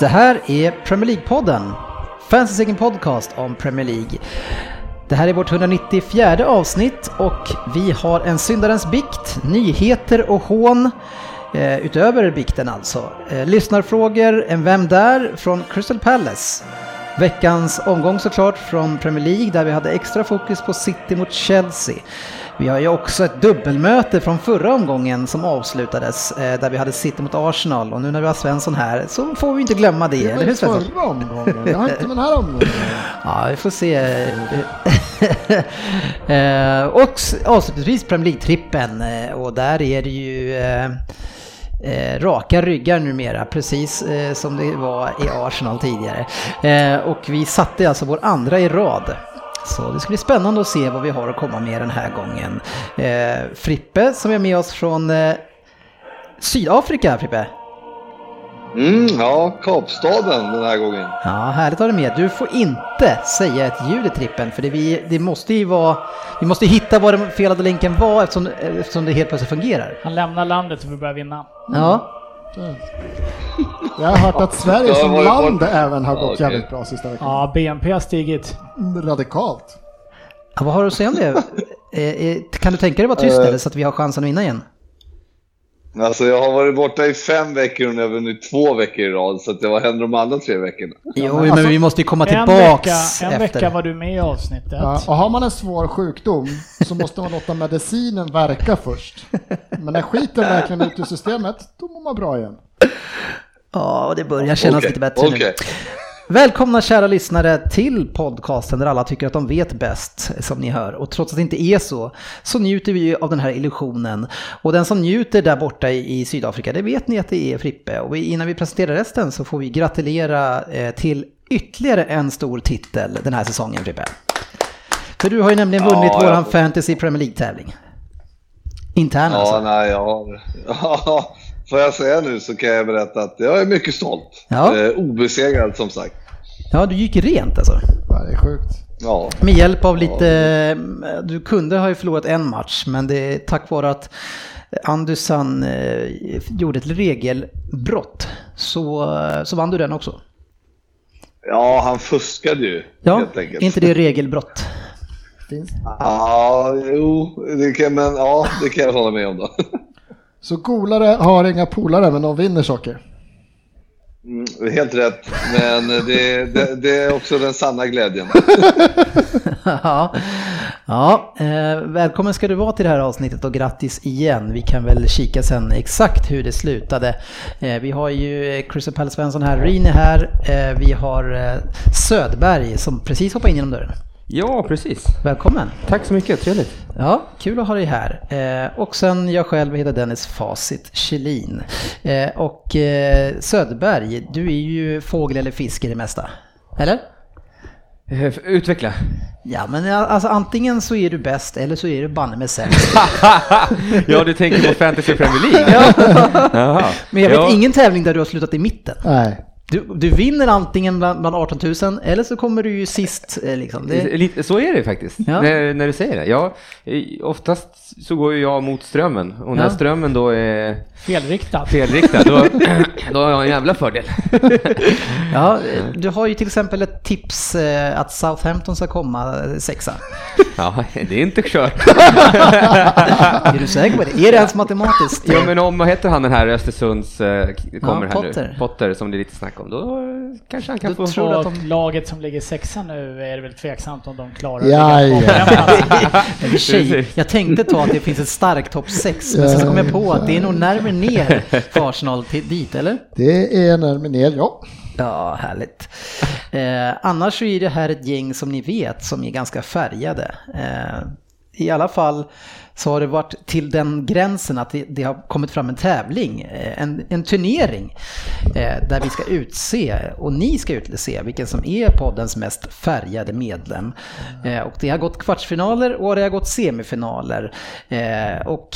Det här är Premier League-podden, fansens egen podcast om Premier League. Det här är vårt 194 avsnitt och vi har en syndarens bikt, nyheter och hån. Eh, utöver bikten alltså. Eh, lyssnarfrågor, en Vem där? från Crystal Palace. Veckans omgång såklart från Premier League där vi hade extra fokus på City mot Chelsea. Vi har ju också ett dubbelmöte från förra omgången som avslutades eh, där vi hade City mot Arsenal och nu när vi har Svensson här så får vi inte glömma det. Det var eller hur Svensson? förra omgången, jag har inte med den här omgången. Ja, vi får se. Eh, och avslutningsvis Premier League-trippen eh, och där är det ju eh, raka ryggar numera, precis eh, som det var i Arsenal tidigare. Eh, och vi satte alltså vår andra i rad. Så det ska bli spännande att se vad vi har att komma med den här gången. Eh, Frippe som är med oss från eh, Sydafrika, Frippe. Mm, ja, Kapstaden den här gången. Ja, härligt att ha dig med. Du får inte säga ett ljud i trippen för det, vi, det måste ju vara... Vi måste hitta var den felade länken var eftersom, eftersom det helt plötsligt fungerar. Han lämnar landet och vi börjar vinna. Ja, Jag har hört att Sverige som land även har gått jävligt bra sista veckan. Ja, BNP har stigit. Radikalt. Ja, vad har du att säga om det? Eh, eh, kan du tänka dig vara tyst Eh. eller så att vi har chansen att vinna igen? Alltså jag har varit borta i fem veckor och nu har vunnit två veckor i rad. Så att det var händer de andra tre veckorna. Jo, men men alltså, vi måste ju komma En tillbaks vecka, en efter. vecka var du med i avsnittet. Ja, och har man en svår sjukdom så måste man låta medicinen verka först. Men när skiten verkligen är ute ur systemet, då mår man bra igen. Ja, och det börjar kännas Okej, lite bättre nu. Välkomna kära lyssnare till podcasten där alla tycker att de vet bäst, som ni hör. Och trots att det inte är så, så njuter vi av den här illusionen. Och den som njuter där borta i, i Sydafrika, det vet ni att det är Frippe. Och vi, innan vi presenterar resten så får vi gratulera eh, till ytterligare en stor titel den här säsongen, Frippe. För du har ju nämligen Ja, vunnit jag våran får- Fantasy Premier League-tävling. Intern Ja, alltså. nej, jag har... Ja, får jag säga nu så kan jag berätta att jag är mycket stolt. Ja. Eh, obesegrad som sagt. Ja, du gick rent alltså. Ja, det är sjukt. Ja, Med hjälp av lite, du kunde ha ju förlorat en match men det är tack vare att Andusan eh, gjorde ett regelbrott så, så vann du den också. ja han fuskade ju Ja, helt enkelt. inte det regelbrott? Ja, jo, det kan, men ja, det kan jag hålla med om då. Så golare har inga polare, men de vinner saker. Mm, helt rätt, men det, det, det är också den sanna glädjen. ja, ja eh, välkommen ska du vara till det här avsnittet och grattis igen. Vi kan väl kika sen exakt hur det slutade. Eh, vi har ju eh, Crystal Palace Svensson här, Rini här, eh, vi har Södberg som precis hoppade in genom dörren. Ja, precis. Välkommen! Tack så mycket, trevligt. Ja, kul att ha dig här. Eh, och sen jag själv heter Dennis Facit Kjellin. Eh, och eh, Söderberg, du är ju fågel eller fisk i det mesta. Eller? Eh, Utveckla. Ja, men alltså antingen så är du bäst eller så är du banne med sämst. ja, du tänker på Fantasy Premier League? Ja. Men jag vet ja. ingen tävling där du har slutat i mitten. Nej. Du, du vinner antingen bland, bland 18 000 eller så kommer du ju sist. eh, Liksom. Det, Lite, så är det faktiskt, Ja. när, när du säger det. Ja, eh, oftast så går ju jag mot strömmen och när Ja. strömmen då är Felriktat. felriktad, då, då har jag en jävla fördel. ja, eh, du har ju till exempel ett tips eh, att Southampton ska komma eh, sexa. Ja, det är inte kört. Är du säker på det? Är det ens matematiskt? Ja, men om, vad heter han den här Östersunds eh, kommer här Potter. nu? Potter, som det är lite snack om. Då kanske han kan Då få... tror du att de- laget som ligger sexa nu är det väl tveksamt om de klarar Ja, ligga ja. Precis. jag tänkte ta att det finns ett starkt topp 6, men sen så kom jag på att det är nog närmare ner för Arsenal till, dit, eller? Det är närmare ner, ja. Ja, härligt. Eh, annars så är det här ett gäng som ni vet som är ganska färgade. Eh, i alla fall så har det varit till den gränsen att det, det har kommit fram en tävling, eh, en, en turnering eh, där vi ska utse, och ni ska utse, vilken som är poddens mest färgade medlem. Eh, och det har gått kvartsfinaler och det har gått semifinaler. Eh, och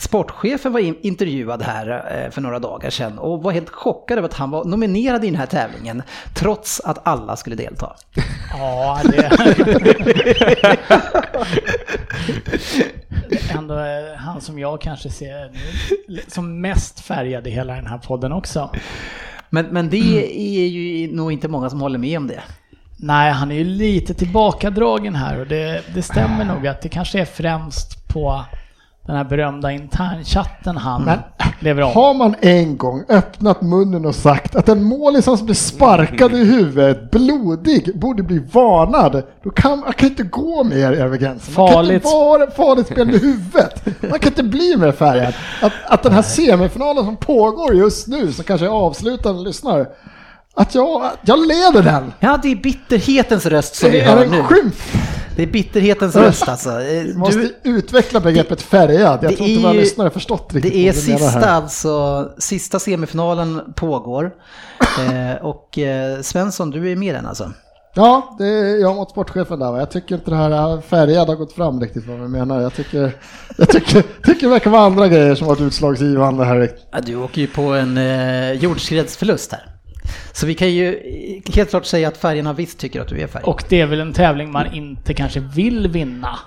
Sportchefen var in- intervjuad här eh, för några dagar sedan och var helt chockad över att han var nominerad i den här tävlingen trots att alla skulle delta. Ja, det... det är ändå eh, han som jag kanske ser som mest färgad i hela den här podden också. Men, men det är ju nog inte många som håller med om det. Nej, han är ju lite tillbakadragen här och det, det stämmer nog att det kanske är främst på den här berömda internchatten han Men lever om. Har man en gång öppnat munnen och sagt att en målis som blir sparkad i huvudet, blodig, borde bli varnad, då kan man kan inte gå mer över gränsen. Man kan Farligt. inte vara farligt spel med huvudet. Man kan inte bli mer färgad. Att, att den här semifinalen som pågår just nu, som kanske är avslutande, lyssnar, att jag, jag leder den. Ja, det är bitterhetens röst som vi Det är hör en nu. skymf. Det är bitterhetens röst alltså. Eh, Vi måste Du, utveckla begreppet färgad. Jag tror inte våra lyssnare har förstått riktigt det är sista, alltså, sista semifinalen pågår. Eh, och eh, Svensson, du är med i den alltså? Ja, det är jag mot sportchefen där. Jag tycker inte det här färgad har gått fram riktigt vad vi menar. Jag tycker, jag tycker, tycker det verkar vara andra grejer som varit utslagsgivande här. Ja, du åker ju på en eh, jordskredsförlust här. Så vi kan ju helt klart säga att färgerna visst tycker att du är färg. Och det är väl en tävling man inte kanske vill vinna.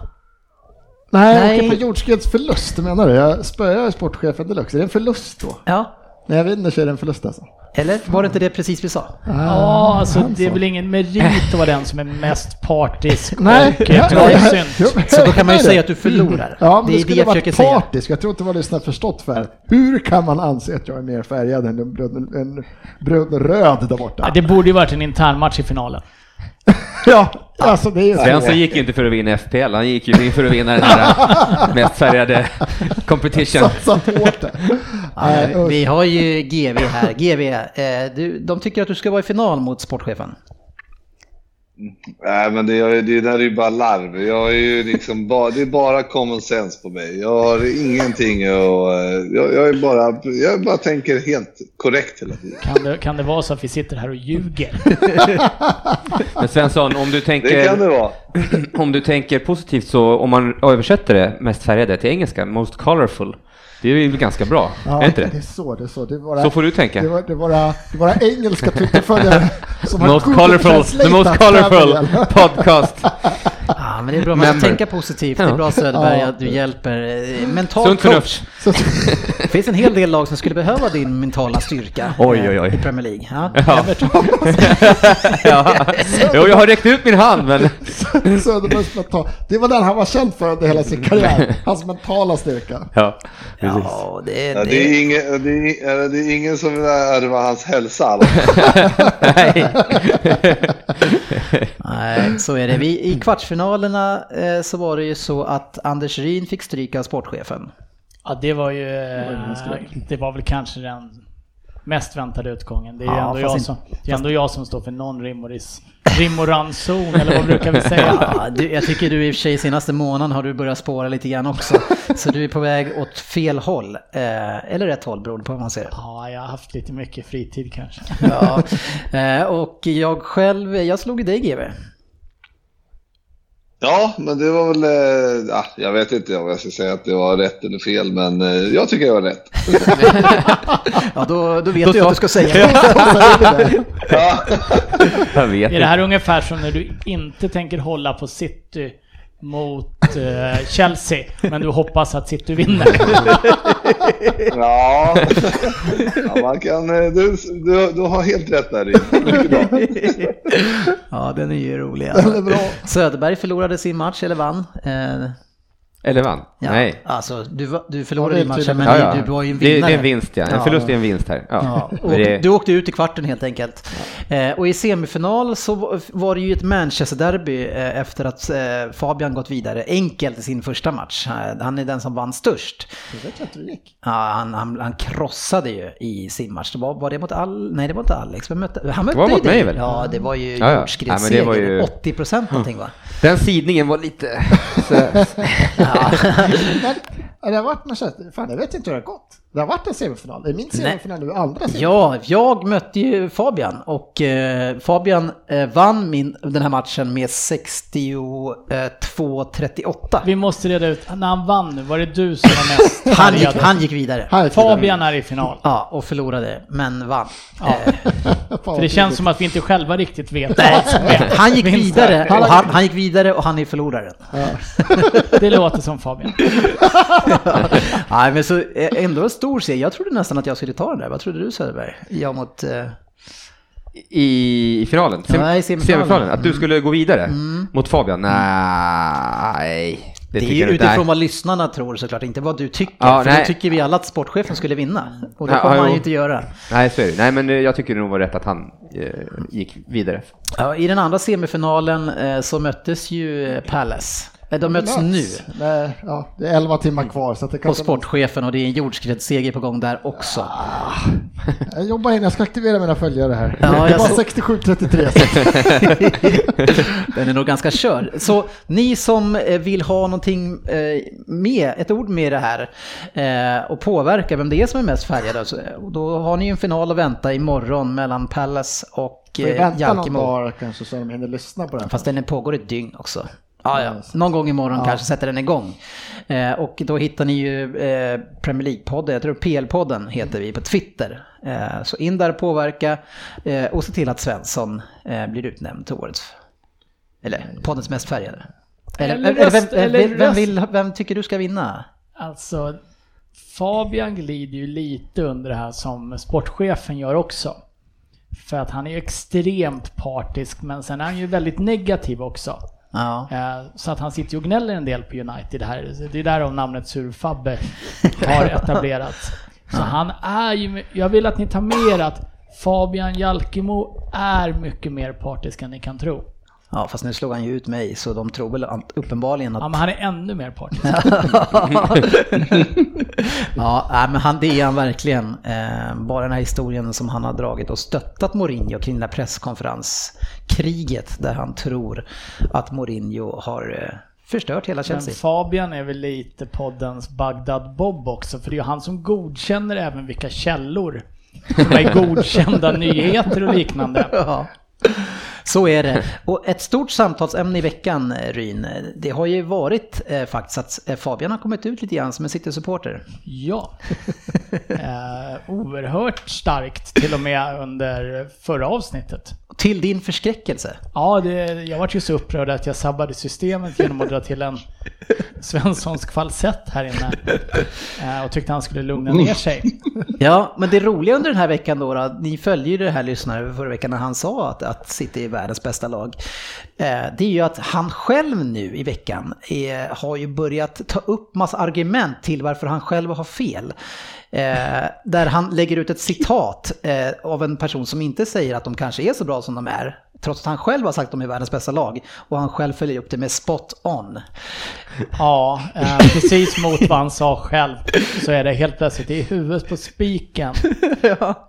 Nej, Nej. jag åker på jordskredsförlust, menar du? Jag spöar sportchefen deluxe. Är det en förlust då? Ja, När jag vinner så är det en förlust alltså. Eller var det inte det precis vi sa? Ja, alltså han det är väl ingen merit att vara den som är mest partisk Nej, och. Jo, Så då kan man ju säga att du förlorar. Ja, men det det, är det skulle jag varit försöker säga. partisk. Jag tror inte våra lyssnare förstått för. Hur kan man anse att jag är mer färgad än en brun, en brun röd där borta? Ja, det borde ju varit en intern match i finalen. Ja, alltså det är ju så. Svensson gick ju inte för att vinna FPL, han gick ju in för att vinna den här mest färgade competition. Satsat hårt där. Vi har ju GV här. GV, eh, du, de tycker att du ska vara i final mot sportchefen. Nej, men det, är- det där är ju bara larv. Jag är ju liksom bara, det är bara common sense på mig. Jag har ingenting och jag, jag är bara, jag bara tänker helt korrekt hela tiden. Kan det, kan det vara så att vi sitter här och ljuger? Men Svensson, om du Det kan det tänker, vara. om du tänker positivt så, om man översätter det mest färgade till engelska, most colorful, det är ju ganska bra, Ja, är inte det? Det är så, det är så. Det är bara, Så får du tänka. Det var, det var, det var engelska Twitterföljare som har Most Google colorful, the most colorful podcast. Men det är bra. Man ska tänka positivt. Det är bra Söderberg Ja. att du hjälper. eh, Mental Sunt coach. Det finns en hel del lag som skulle behöva din mentala styrka Oj, eh, oj, oj. i Premier League. Ja. Ja. ja. Jo, jag har räckt ut min hand, men... Söderbergs mental. Det var den han var känd för under hela sin karriär. Hans mentala styrka. Ja, precis. Ja, det, Ja, det, det, är ingen, det, är, det är ingen som vill ärva hans hälsa. Alltså. Nej. nej, så är det. Vi, I kvartsfinalerna eh, så var det ju så att Anders Ryn fick stryka sportchefen. Ja, det var ju... eh, Det var väl kanske den mest väntade utgången. Det är ju Ja, ändå, jag som, det är ändå jag som står för någon rim och, ris, rim och ranson, eller vad brukar vi säga? Ja, du, jag tycker du i och för sig senaste månaden har du börjat spåra lite grann också. Så du är på väg åt fel håll. Eh, eller rätt håll beroende på vad man ser. Ja, jag har haft lite mycket fritid kanske. Ja. Eh, och jag själv, jag slog i dig GW. Ja, men det var väl... Ja, jag vet inte om jag ska säga att det var rätt eller fel, men eh, jag tycker det var rätt. Ja, då, då vet Då du så. att du ska säga det. Ja. Jag vet Är det här inte. ungefär som när du inte tänker hålla på City mot eh, Chelsea, men du hoppas att City vinner? Ja. ja, man kan... eh, Du, du, du har helt rätt där. Ja, den är ju rolig. Den är bra. Söderberg förlorade sin match, eller vann. Eh, Eller vann? Ja, Nej. Alltså, du, var- du förlorade Ja, det matchen, men Ja, ja. du var ju en det, vinnare. det är en vinst ja. En Ja. förlust är en vinst här. Ja. Ja, och Men det, Du åkte ut i kvarten helt enkelt. Eh, och i semifinal så var- var det ju ett Manchester-derby eh, efter att eh, Fabian gått vidare enkelt i sin första match. Han är den som vann störst. Det vet jag inte hur det gick. Ja, han, han, han krossade ju i sin match. Det var, var det mot Al... Nej, det var inte Alex. Men mötte, han mötte var ju mot mig väl? Ja, det var ju Ja, ja. jordskredsseger. Det var ju- 80 procent någonting va? den sidningen var lite... ja. Men, det har varit Manchester, fan jag vet inte hur det har gått. Det har varit en semifinal. Är min semifinal nu andra semifinal? Ja, jag mötte ju Fabian och eh, Fabian eh, vann min, den här matchen med 62-38. Vi måste reda ut, när han vann nu, var det du som var mest Han gick, han gick vidare. Är Fabian är i final. Ja, och förlorade, men vann. Ja. Eh, För det känns som att vi inte själva riktigt vet nej, han gick vidare och han, han gick vidare och han är förloraren. Det låter som Fabian. Nej, men så ändå stor seger. Jag trodde nästan att jag skulle ta den där. Vad trodde du Söderberg? Jag mot... Eh, I, I finalen? Sem, Ja, i semifinalen. Att du skulle gå vidare mot Fabian? Nej. det är tycker ju utifrån Nej. vad lyssnarna tror såklart, inte vad du tycker. Ja, för nej. då tycker vi alla att sportchefen skulle vinna. Och det Ja, kommer han ju inte göra. Nej, så är det. Nej, men eh, jag tycker det nog var rätt att han eh, gick vidare. Ja, I den andra semifinalen eh, så möttes ju Palace. Eh, De möts nu. Nej, ja, det är 11 timmar kvar så det kan Och sportchefen och det är en jordskredsseger på gång där också. Jag jobbar in, jag ska aktivera mina följare här. Ja, det var så- 67-33. Den är nog ganska körd. Så ni som eh, vill ha någonting eh, med, ett ord med det här eh, och påverka vem det är som är mest färgad, alltså, då har ni en final att vänta imorgon mellan Palace och Får vi vänta någon Jalkemo. dag kanske så de hinner lyssna på den. Fast den pågår ett dygn också. Ja, ja. Någon gång imorgon kanske sätter den igång. Eh, och då hittar ni ju eh, Premier League-podden, jag tror PL-podden heter vi på Twitter. Eh, så in där och påverka eh, och se till att Svensson eh, blir utnämnd till årets, eller poddens mest färgade. Eller, Eller eller, vem, eller vem, vem, vill, vem tycker du ska vinna? Alltså, Fabian glider ju lite under det här som sportchefen gör också. För att han är extremt partisk, men sen är han ju väldigt negativ också. Ja. Eh, Så att han sitter och gnäller en del på United här. Det är därav namnet Surfabbe har etablerats. Så han är ju, jag vill att ni tar med er att Fabian Jalkemo är mycket mer partisk än ni kan tro. Ja, fast nu slog han ju ut mig så de tror väl uppenbarligen Ja, att... men han är ännu mer partisk. ja, men han, det är han verkligen. Eh, bara den här historien som han har dragit och stöttat Mourinho kring det här presskonferenskriget där han tror att Mourinho har eh, förstört hela Men Chelsea. Fabian är väl lite poddens Bagdad Bob också, för det är ju han som godkänner även vilka källor som är godkända nyheter och liknande. Ja. Så är det. Och ett stort samtalsämne i veckan, eh, Ryn, det har ju varit eh, faktiskt att eh, Fabian har kommit ut lite grann som en City-supporter. Ja. Eh, oerhört starkt till och med under förra avsnittet. Till din förskräckelse. Ja, det, jag var ju så upprörd att jag sabbade systemet genom att dra till en Svenssons falsett här inne. Eh, och tyckte han skulle lugna ner sig. Ja, men det roliga under den här veckan då, då ni följde ju det här lyssnare förra veckan när han sa att, att City världens bästa lag. Eh, det är ju att han själv nu i veckan är, har ju börjat ta upp massa argument till varför han själv har fel. Eh, där han lägger ut ett citat eh, av en person som inte säger att de kanske är så bra som de är. Trots att han själv har sagt att de är världens bästa lag. Och han själv följer upp det med spot on. Ja, eh, precis mot vad han sa själv så är det helt plötsligt i huvudet på spiken.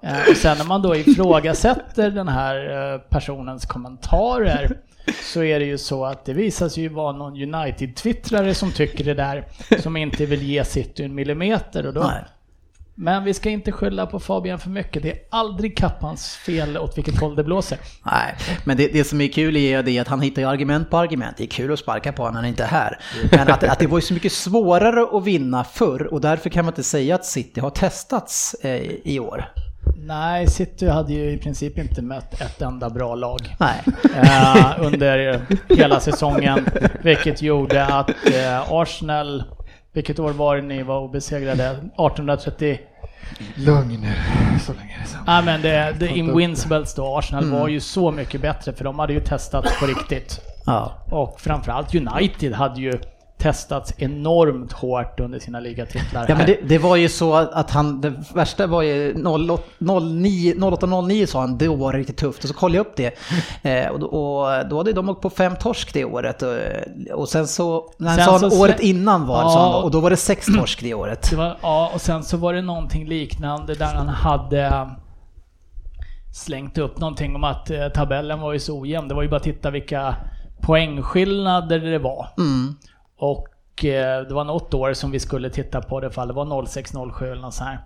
Eh, och sen när man då ifrågasätter den här eh, personens kommentarer så är det ju så att det visar sig ju vara någon United-twittrare som tycker det där, som inte vill ge City en millimeter. Och då, Nej. Men vi ska inte skylla på Fabian för mycket. Det är aldrig Kappans fel åt vilket håll det blåser. Nej, men det, det som är kul är det att han hittar ju argument på argument. Det är kul att sparka på honom när han inte är här. Men att, att det var ju så mycket svårare att vinna förr och därför kan man inte säga att City har testats eh, i år. Nej, City hade ju i princip inte mött ett enda bra lag. Nej. eh, under hela säsongen. Vilket gjorde att eh, Arsenal, vilket år var det ni var obesegrade? 1830? Lugn nu, så länge det är. Ja men det, det Invincibles då, Arsenal var ju så mycket bättre för de hade ju testat på riktigt. Ja. Och framförallt United hade ju testats enormt hårt under sina ligatitlar. Ja men det, det var ju så att han, det värsta var ju 08-09 sa han, då var det riktigt tufft. Och så kollade jag upp det. Eh, och, då, och då hade de åkt på fem torsk det året. Och, och sen så, när han Sen sa så året innan var Ja. sa han, och då var det sex torsk det året. Det var, ja, och sen så var det någonting liknande där han hade slängt upp någonting om att eh, tabellen var ju så ojämn. Det var ju bara att titta vilka poängskillnader det var. Mm. Och eh, det var något år som vi skulle titta på det fall det var 06-07 eller något så här.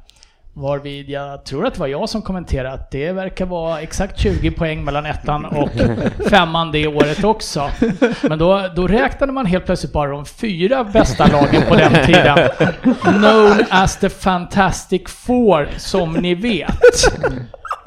Varvid jag tror att det var jag som kommenterade att det verkar vara exakt 20 poäng mellan ettan och femman det året också. Men då, då räknade man helt plötsligt bara de fyra bästa lagen på den tiden. Known as the Fantastic Four, som ni vet.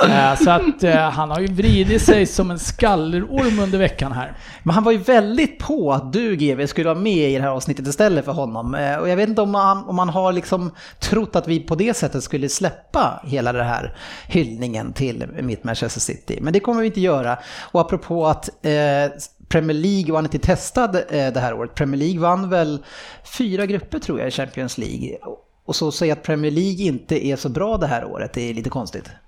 Eh, så att eh, han har ju vridit sig som en skallerorm under veckan här. Men han var ju väldigt på att du GV skulle vara med i det här avsnittet istället för honom. Eh, och jag vet inte om man, om han har liksom trott att vi på det sättet skulle släppa hela den här hyllningen till mitt Manchester City. Men det kommer vi inte göra. Och apropå att eh, Premier League var inte testad eh, det här året. Premier League vann väl fyra grupper tror jag i Champions League. Och så säga att Premier League inte är så bra det här året, det är lite konstigt. Det låter Eh, lite-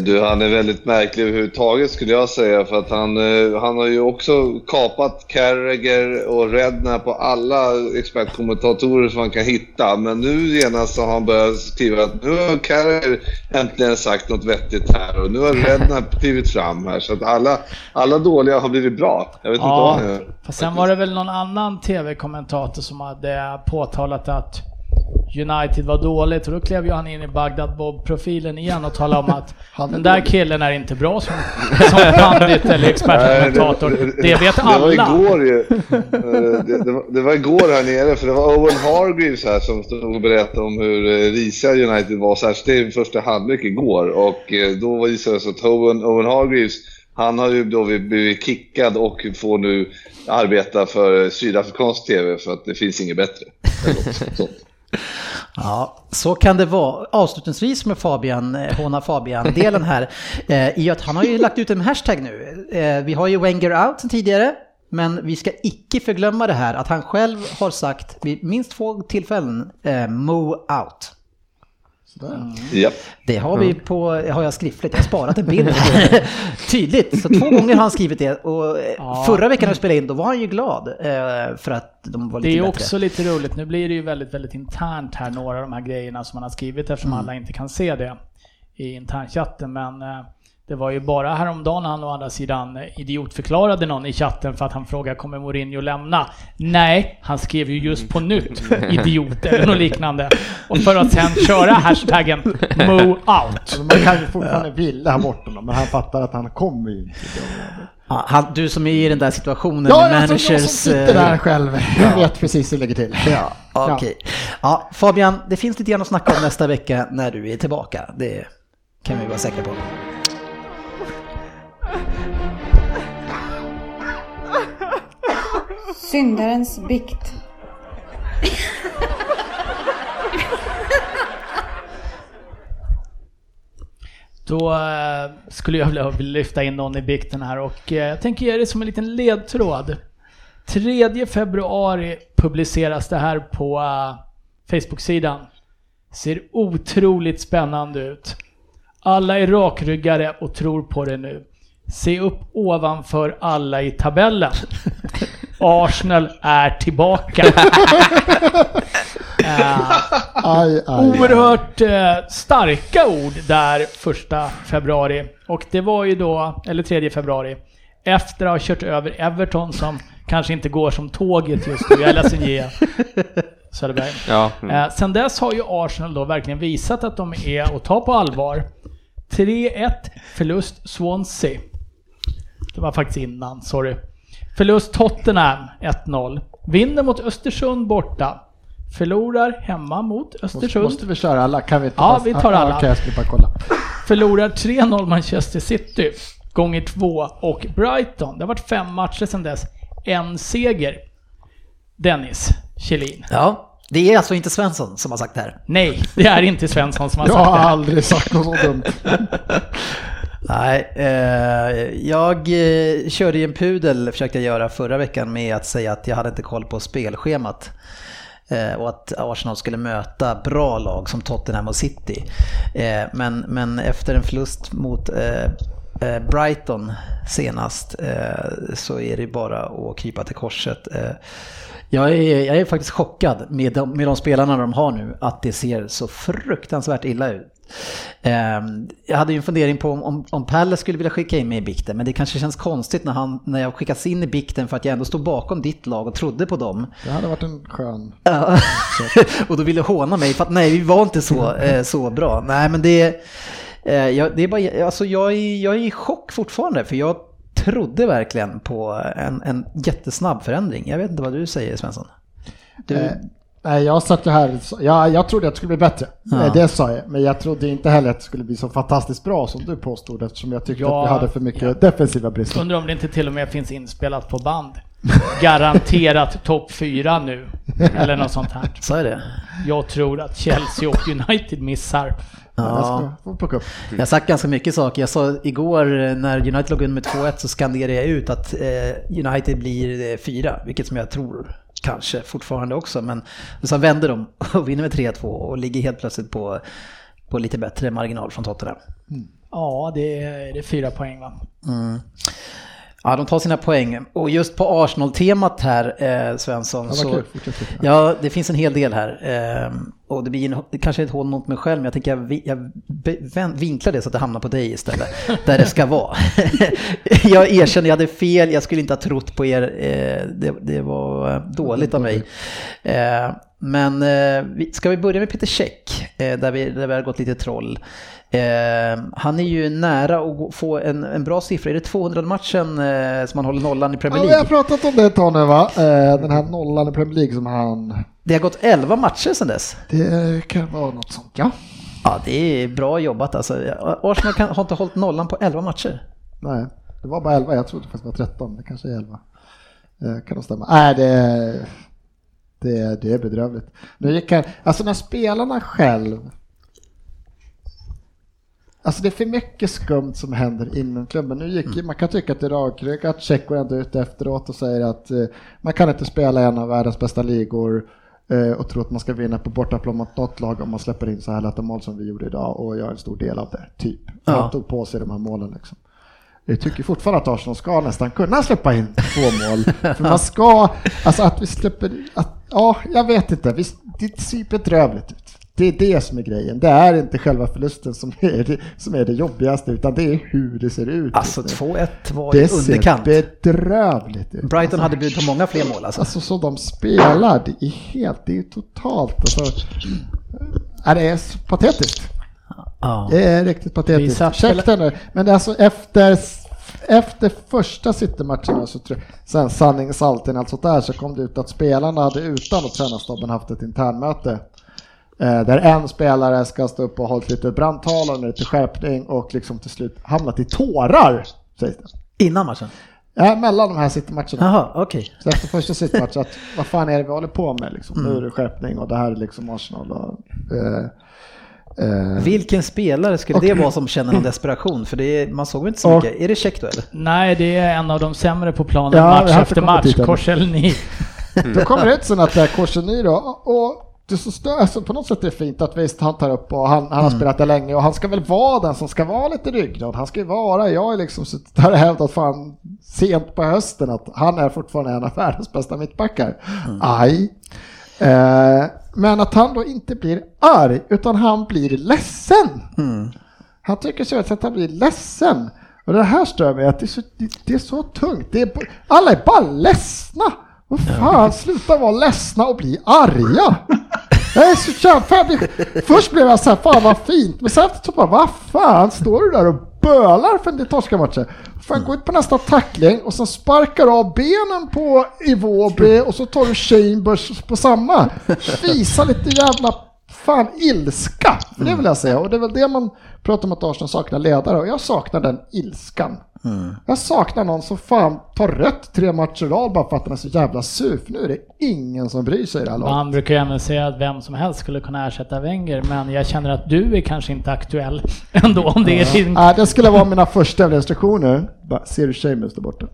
du, han är väldigt märklig överhuvudtaget skulle jag säga. För att han, eh, han har ju också kapat Carragher och Redna på alla expertkommentatorer som man kan hitta. Men nu genast så har han börjat skriva att nu har Carragher äntligen sagt något vettigt här och nu har Redna klivit fram här. Så att alla, alla dåliga har blivit bra. Jag vet inte vad Ja, han gör. fast sen var det väl någon annan TV-kommentator som hade påtalat att United var dåligt och då klev ju han in i Bagdad Bob-profilen igen och talade om att den där killen är inte bra som, som pandit eller expertkommentator. Det vet Det var alla. igår ju. Eh, det, det, var, det var igår här nere, för det var Owen Hargreaves här som stod och berättade om hur eh, risiga United var, särskilt i första halvlek igår. Och eh, då visade det sig att Owen, Owen Hargreaves, han har ju då blivit kickad och får nu arbeta för sydafrikansk TV för att det finns inget bättre. Ja, så kan det vara. Avslutningsvis med Fabian, eh, Håna Fabian-delen här, eh, i att han har ju lagt ut en hashtag nu. Eh, Vi har ju Wenger out sen tidigare, men vi ska icke förglömma det här att han själv har sagt vid minst två tillfällen eh, Mo out. Sådär. Ja. Det har vi på, har jag skriftligt, jag har sparat en bild. Tydligt, så två gånger har han skrivit det och eh, Ja. förra veckan när vi spelade in då var han ju glad eh, för att de var lite Det är bättre. också lite roligt. Nu blir det ju väldigt, väldigt internt här, några av de här grejerna som man har skrivit eftersom Mm. alla inte kan se det i internchatten. Men eh, det var ju bara häromdagen han å andra sidan idiotförklarade någon i chatten för att han frågade kommer Mourinho lämna? Nej, han skrev ju just på nytt idiot eller något liknande. Och för att sen köra hashtaggen Mo out. Alltså, man kan ju fortfarande vilja ha bort honom, men han fattar att han kommer ju inte. Ja, han, du som är i den där situationen Ja, med alltså, jag som managers... sitter eh, där själv. Jag vet precis hur det ligger till. Ja, okej. Ja, Fabian, det finns lite grann att snacka om nästa vecka när du är tillbaka. Det kan vi vara säkra på. Syndarens bikt. Då eh, skulle jag vilja lyfta in någon i bikten här och eh, jag tänker ge det som en liten ledtråd. 3 februari publiceras det här på eh, Facebook-sidan. Ser otroligt spännande ut. Alla är rakryggade och tror på det nu. Se upp ovanför alla i tabellen. Arsenal är tillbaka. Eh, Aj, aj. Oerhört eh, starka ord där första februari. Och det var ju då, eller 3 februari, efter att ha kört över Everton som kanske inte går som tåget just nu. Jag är ledsen ge Söderberg. Ja. Mm. Eh, sen dess har ju Arsenal då verkligen visat att de är att ta på allvar. 3-1 förlust Swansea. Det var faktiskt innan, sorry. Förlust Tottenham 1-0. Vinner mot Östersund borta. Förlorar hemma mot Östersund. måste vi köra alla? Kan vi inte Ja, vi tar alla. Jag kolla. Förlorar 3-0 Manchester City gånger två och Brighton. Det har varit fem matcher sedan dess. En seger. Dennis Kjellin. Ja, det är alltså inte Svensson som har sagt det här. Nej, det är inte Svensson som har Jag sagt har det. aldrig sagt något så dumt. Nej, eh, jag eh, körde ju en pudel, försökte jag göra förra veckan med att säga att jag hade inte koll på spelschemat. Eh, och att Arsenal skulle möta bra lag som Tottenham och City. Eh, men, men efter en förlust mot eh, eh Brighton senast eh, så är det bara att krypa till korset. Eh, jag är, jag är faktiskt chockad med de, med de spelarna de har nu, att det ser så fruktansvärt illa ut. Ehm, Jag hade ju en fundering på om, om, om Pelle skulle vilja skicka in mig i bikten, men det kanske känns konstigt när, han, när jag skickas in i bikten för att jag ändå stod bakom ditt lag och trodde på dem. Det hade varit en skön... Ja. och då ville håna mig för att nej, vi var inte så, eh, så bra. Nej, men det, eh, jag, det är bara, alltså jag är, jag är i chock fortfarande för jag trodde verkligen på en, en jättesnabb förändring. Jag vet inte vad du säger Svensson? Du, Eh, nej, jag satt ju här, jag, jag trodde att det skulle bli bättre. Ja. Eh, Det sa jag, men jag trodde inte heller att det skulle bli så fantastiskt bra som du påstod eftersom jag tyckte Ja. att vi hade för mycket defensiva brister. Undrar om det inte till och med finns inspelat på band. Garanterat topp fyra nu. Eller något sånt här. sa jag det? Jag tror att Chelsea och United missar. Jag Ja. Jag har sagt ganska mycket saker. Jag sa igår eh, när United låg under med 2-1 så skanderade jag ut att eh, United blir eh, fyra, vilket som jag tror kanske fortfarande också. Men sen vänder de och vinner med 3-2 och ligger helt plötsligt på, på lite bättre marginal från Tottenham. Ja, det är, det är fyra poäng va? Ja, de tar sina poäng. Och just på Arsenal-temat här, eh, Svensson, Ja, så... kul. Ja, det finns en hel del här. Eh, och det blir en, kanske ett hån mot mig själv, men jag tänker jag, jag vinklar det så att det hamnar på dig istället. där det ska vara. jag erkänner, jag hade fel, jag skulle inte ha trott på er. Eh, det, det var eh, dåligt av mig. Men eh, ska vi börja med Peter Käck, eh, där, vi, där vi har gått lite troll. Eh, han är ju nära att få en, en bra siffra. Är det 200 matchen eh, som han håller nollan i Premier Ja, vi League? har pratat om det ett tag nu va? Eh, Den här nollan i Premier League som han... Det har gått 11 matcher sedan dess. Det kan vara något sånt ja. Ja, det är bra jobbat alltså. Arsenal kan, har inte hållit nollan på 11 matcher. Nej, det var bara 11. Jag trodde faktiskt det var 13. Det kanske är 11. Eh, Kan det stämma? Nej, det, det, det är bedrövligt. Nu gick han, alltså när spelarna själv Alltså det är för mycket skumt som händer inom klubben. Nu gick, Man kan tycka att det är rakryggat. Check går ändå ut efteråt och säger att eh, man kan inte spela i en av världens bästa ligor eh, och tro att man ska vinna på bortaplan mot något lag om man släpper in så här lätta mål som vi gjorde idag och gör en stor del av det, typ. Ja. Han tog på sig de här målen liksom. Jag tycker fortfarande att Arsenal ska nästan kunna släppa in två mål. För man ska, alltså att vi släpper, att, ja, jag vet inte, vi, det ser bedrövligt ut. Det är det som är grejen. Det är inte själva förlusten som är det, som är det jobbigaste, utan det är hur det ser ut. Alltså just nu. 2-1 var i det ser underkant. bedrövligt ut. Brighton alltså, hade bud på många fler mål alltså. Alltså så de spelar, det är helt, det är totalt, alltså. Det är patetiskt. Ja. Det är riktigt patetiskt. satt den nu. Men alltså efter, efter första City-matchen, så tror jag- sen sanningens alltid allt sånt där, så kom det ut att spelarna hade utan att tränarstaben haft ett internmöte. Eh, där en spelare ska stå upp och hålla lite brandtal och lite skärpning och liksom till slut hamnat i tårar, sägs det. Innan matchen? Ja, mellan de här City-matcherna. Jaha, okej. Så efter första City-matchen, att vad fan är det vi håller på med liksom? Nu är det skärpning och det här är liksom Arsenal och... Eh, eh, Vilken spelare skulle det vara som känner någon desperation? För det är, man såg väl inte så Och- mycket. Är det check då eller? Nej, det är en av de sämre på planen Ja, match har efter match. Korselny. Då kommer det sen att det är Korseny då, och det är så stö- alltså på något sätt är det fint att visst han tar upp och han, han har spelat där länge och han ska väl vara den som ska vara lite ryggrad. Han ska ju vara, jag är liksom suttit här och hävdat fan sent på hösten att han är fortfarande en av världens bästa mittbackar. Aj. Eh, men att han då inte blir arg utan han blir ledsen. Han tycker så att han blir ledsen. Och det här stör mig att det är så, det, det är så tungt. Det är, alla är bara ledsna. Vad fan, sluta vara ledsna och bli arga. Jag är så jävla Först blev jag så här, fan vad fint. Men sen så bara, vad fan står du där och bölar för en torskarmatcher? Fan, gå ut på nästa tackling och sen sparkar du av benen på Iwobi och så tar du Chambers på samma. Visa lite jävla fan ilska, för det vill jag säga. Och det är väl det man pratar om att Arsenal saknar ledare och jag saknar den ilskan. Jag saknar någon som fan tar rött tre matcher i rad bara för att han är så jävla sur. För nu är det ingen som bryr sig i det här laget. Man brukar ju även säga att vem som helst skulle kunna ersätta Wenger, men jag känner att du är kanske inte aktuell ändå om det är din... Nej, det skulle vara mina första restriktioner. Bara, ser du Seamus där borta?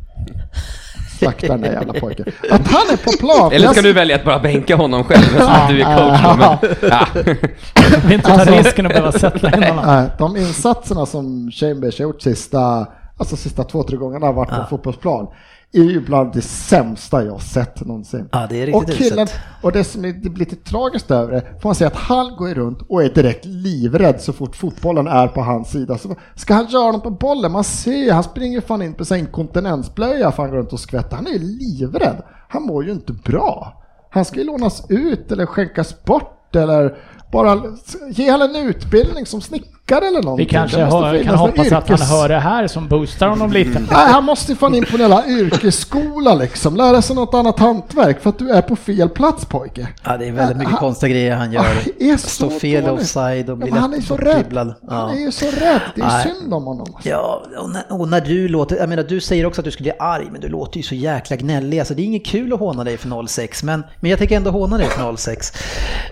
Slakta den där jävla pojken. Att han är på plan. Eller ska jag- du välja att bara bänka honom själv så att du är coach? Men, ja. vill inte ta Alltså- risken att behöva sätta in honom. De insatserna som Chambers har gjort sista, alltså sista två, tre gångerna har varit på fotbollsplan är ju bland det sämsta jag sett någonsin. Ja, det är och riktigt killen, uselt. och det som är, det blir lite tragiskt över det, får man säga att han går runt och är direkt livrädd så fort fotbollen är på hans sida. Så ska han göra något på bollen? Man ser ju, han springer fan in på sin inkontinensblöja för han går runt och skvätter. Han är ju livrädd. Han mår ju inte bra. Han ska ju lånas ut eller skänkas bort eller bara ge han en utbildning som snickare eller någonting. Vi kanske hör, kan hoppas att han yrkes- hör det här som boostar honom lite. Nej, han måste fan in på en jävla yrkesskola liksom. Lära sig något annat hantverk för att du är på fel plats pojke. Ja, det är väldigt mycket Han- konstiga grejer han gör. Han så Står fel dålig. offside och Ja, blir men han är så rädd. bortdribblad. Han Ja. är ju så rädd. Det är Nej. synd om honom. Alltså. Ja, och när, och när du låter, jag menar du säger också att du skulle bli arg, men du låter ju så jäkla gnällig. Alltså det är inget kul att håna dig för 06, men, men jag tänker ändå håna dig för 06.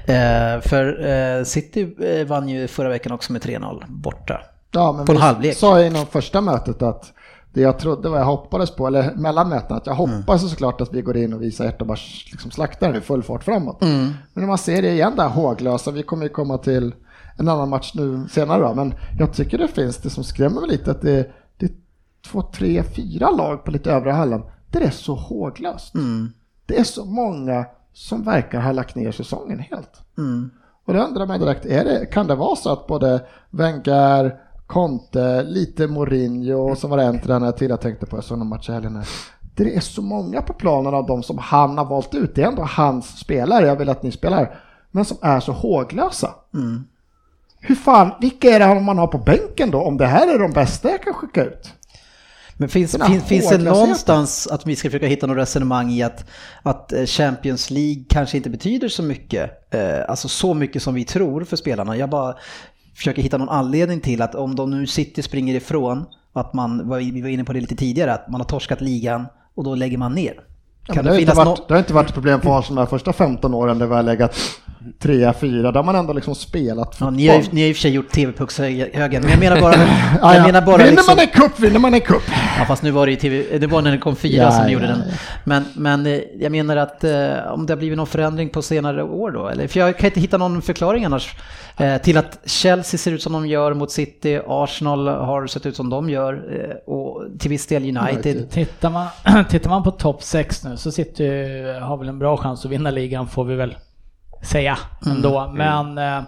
Eh, för eh, City eh, vann ju förra veckan också med 3-0 borta. Ja, men På en vi halvlek. sa jag inom första mötet att det jag trodde vad jag hoppades på, eller mellan mötena, att jag Mm. hoppas ju såklart att vi går in och visar bara liksom slaktar i full fart framåt. Mm. Men när man ser det igen där håglösa, vi kommer ju komma till en annan match nu senare då, men jag tycker det finns det som skrämmer mig lite att det, det är två, tre, fyra lag på lite övre halvan det är så håglöst. Mm. Det är så många som verkar ha lagt ner säsongen helt. Mm. Och då undrar man direkt, är det, kan det vara så att både Wenger, Conte, lite Mourinho så var det en tränare till jag tänkte på, jag såg någon match i helgen här. Det är så många på planen av de som han har valt ut, det är ändå hans spelare, jag vill att ni spelar, men som är så håglösa. Mm. Hur fan, vilka är det man har på bänken då, om det här är de bästa jag kan skicka ut? Men finns, här finns, finns det någonstans att vi ska försöka hitta något resonemang i att, att eh, Champions League kanske inte betyder så mycket, eh, alltså så mycket som vi tror för spelarna. Jag bara försöker hitta någon anledning till att om de nu City springer ifrån, att man, vi var inne på det lite tidigare, att man har torskat ligan och då lägger man ner. Ja, det, det har varit, något? det har inte varit ett problem för Arsenal de första 15 åren där vi har legat 3-4, där har man ändå liksom spelat Ja, ni, har, ju- ni har i och för sig gjort TV-puckshögen, men jag menar bara... Ja, jag ja. menar bara vinner liksom, man en cup, vinner man en cup. Ja fast nu var det ju TV, det var när det kom fyra Ja, som ja, gjorde den. Men, men eh, jag menar att eh, om det har blivit någon förändring på senare år då, eller för jag kan inte hitta någon förklaring annars eh, till att Chelsea ser ut som de gör mot City, Arsenal har sett ut som de gör eh, och till viss del United. United. Tittar man, tittar man på topp 6 nu så sitter har väl en bra chans att vinna ligan får vi väl säga ändå. Men eh,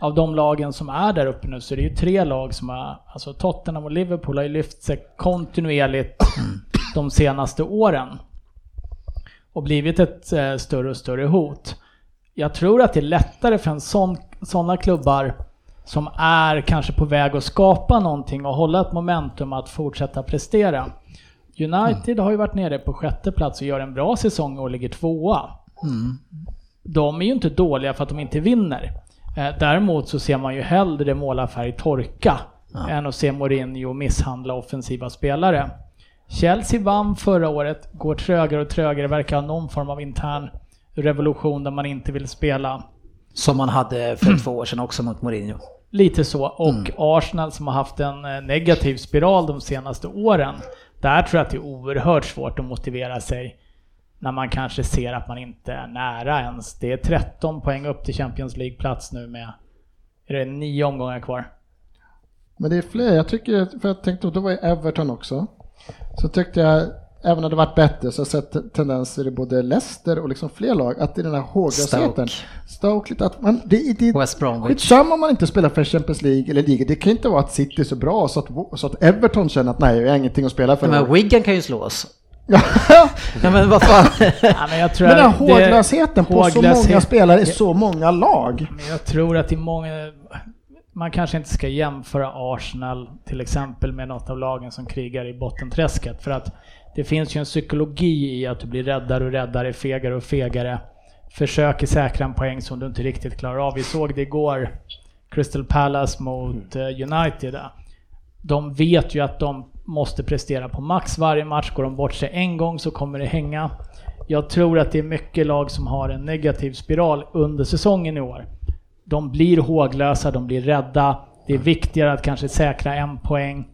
av de lagen som är där uppe nu så är det ju tre lag som har, alltså Tottenham och Liverpool har ju lyft sig kontinuerligt de senaste åren. Och blivit ett eh, större och större hot. Jag tror att det är lättare för en sån, sådana klubbar som är kanske på väg att skapa någonting och hålla ett momentum att fortsätta prestera. United har ju varit nere på sjätte plats och gör en bra säsong och ligger tvåa. De är ju inte dåliga för att de inte vinner. Eh, Däremot så ser man ju hellre målarfärg torka än att se Mourinho misshandla offensiva spelare. Chelsea vann förra året, går trögare och trögare, verkar ha någon form av intern revolution där man inte vill spela. Som man hade för två år sedan också mot Mourinho. Lite så. Och Arsenal som har haft en eh, negativ spiral de senaste åren. Där tror jag att det är oerhört svårt att motivera sig när man kanske ser att man inte är nära ens. Det är 13 poäng upp till Champions League-plats nu med, är det nio omgångar kvar? Men det är fler, jag tycker, för jag tänkte, då var ju Everton också. Så tyckte jag, även om det varit bättre, så har jag sett tendenser i både Leicester och liksom fler lag, att i den här håglösheten. Stoke. Stoke. lite att man, det, det, West Bromwich. Skitsamma om man inte spelar för Champions League eller liga. Det kan inte vara att City är så bra så att, så att Everton känner att nej, jag har ingenting att spela för. Men Wigan kan ju slå oss. Ja. Men vad fan. Ja, men jag tror Men den här håglösheten på så håglöshet- många spelare i så många lag. Men jag tror att i många... Man kanske inte ska jämföra Arsenal till exempel med något av lagen som krigar i bottenträsket. För att det finns ju en psykologi i att du blir räddare och räddare, fegare och fegare. Försöker säkra en poäng som du inte riktigt klarar av. Vi såg det igår, Crystal Palace mot eh, United. De vet ju att de måste prestera på max varje match. Går de bort sig en gång så kommer det hänga. Jag tror att det är mycket lag som har en negativ spiral under säsongen i år. De blir håglösa, de blir rädda. Det är viktigare att kanske säkra en poäng.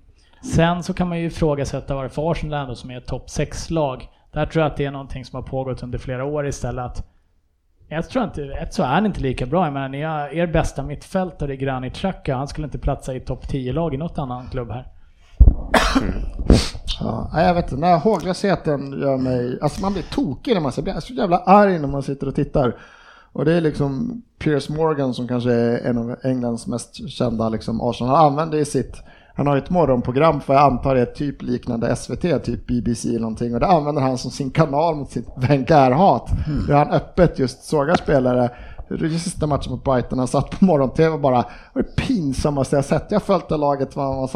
Sen så kan man ju ifrågasätta varför Arsenal ändå som är ett topp 6-lag. Där tror jag att det är någonting som har pågått under flera år istället. Att ett, tror inte, ett så är det inte lika bra. Jag menar, ni har, er bästa mittfältare i Granit Xhaka. Han skulle inte platsa i topp 10-lag i något annan klubb här. Ja, jag vet inte, den här håglösheten gör mig, alltså man blir tokig när man ser, jag blir så jävla arg när man sitter och tittar. Och det är liksom Piers Morgan som kanske är en av Englands mest kända liksom Arsenal. Han använder i sitt, han har ett morgonprogram för jag antar det är typ liknande SVT, typ BBC eller någonting. Och det använder han som sin kanal mot sitt Wenger-hat. Mm. Där han öppet just sågar spelare i sista matchen mot Brighton, han satt på morgon-tv och bara, det det pinsammaste jag sett. Jag har följt det laget på,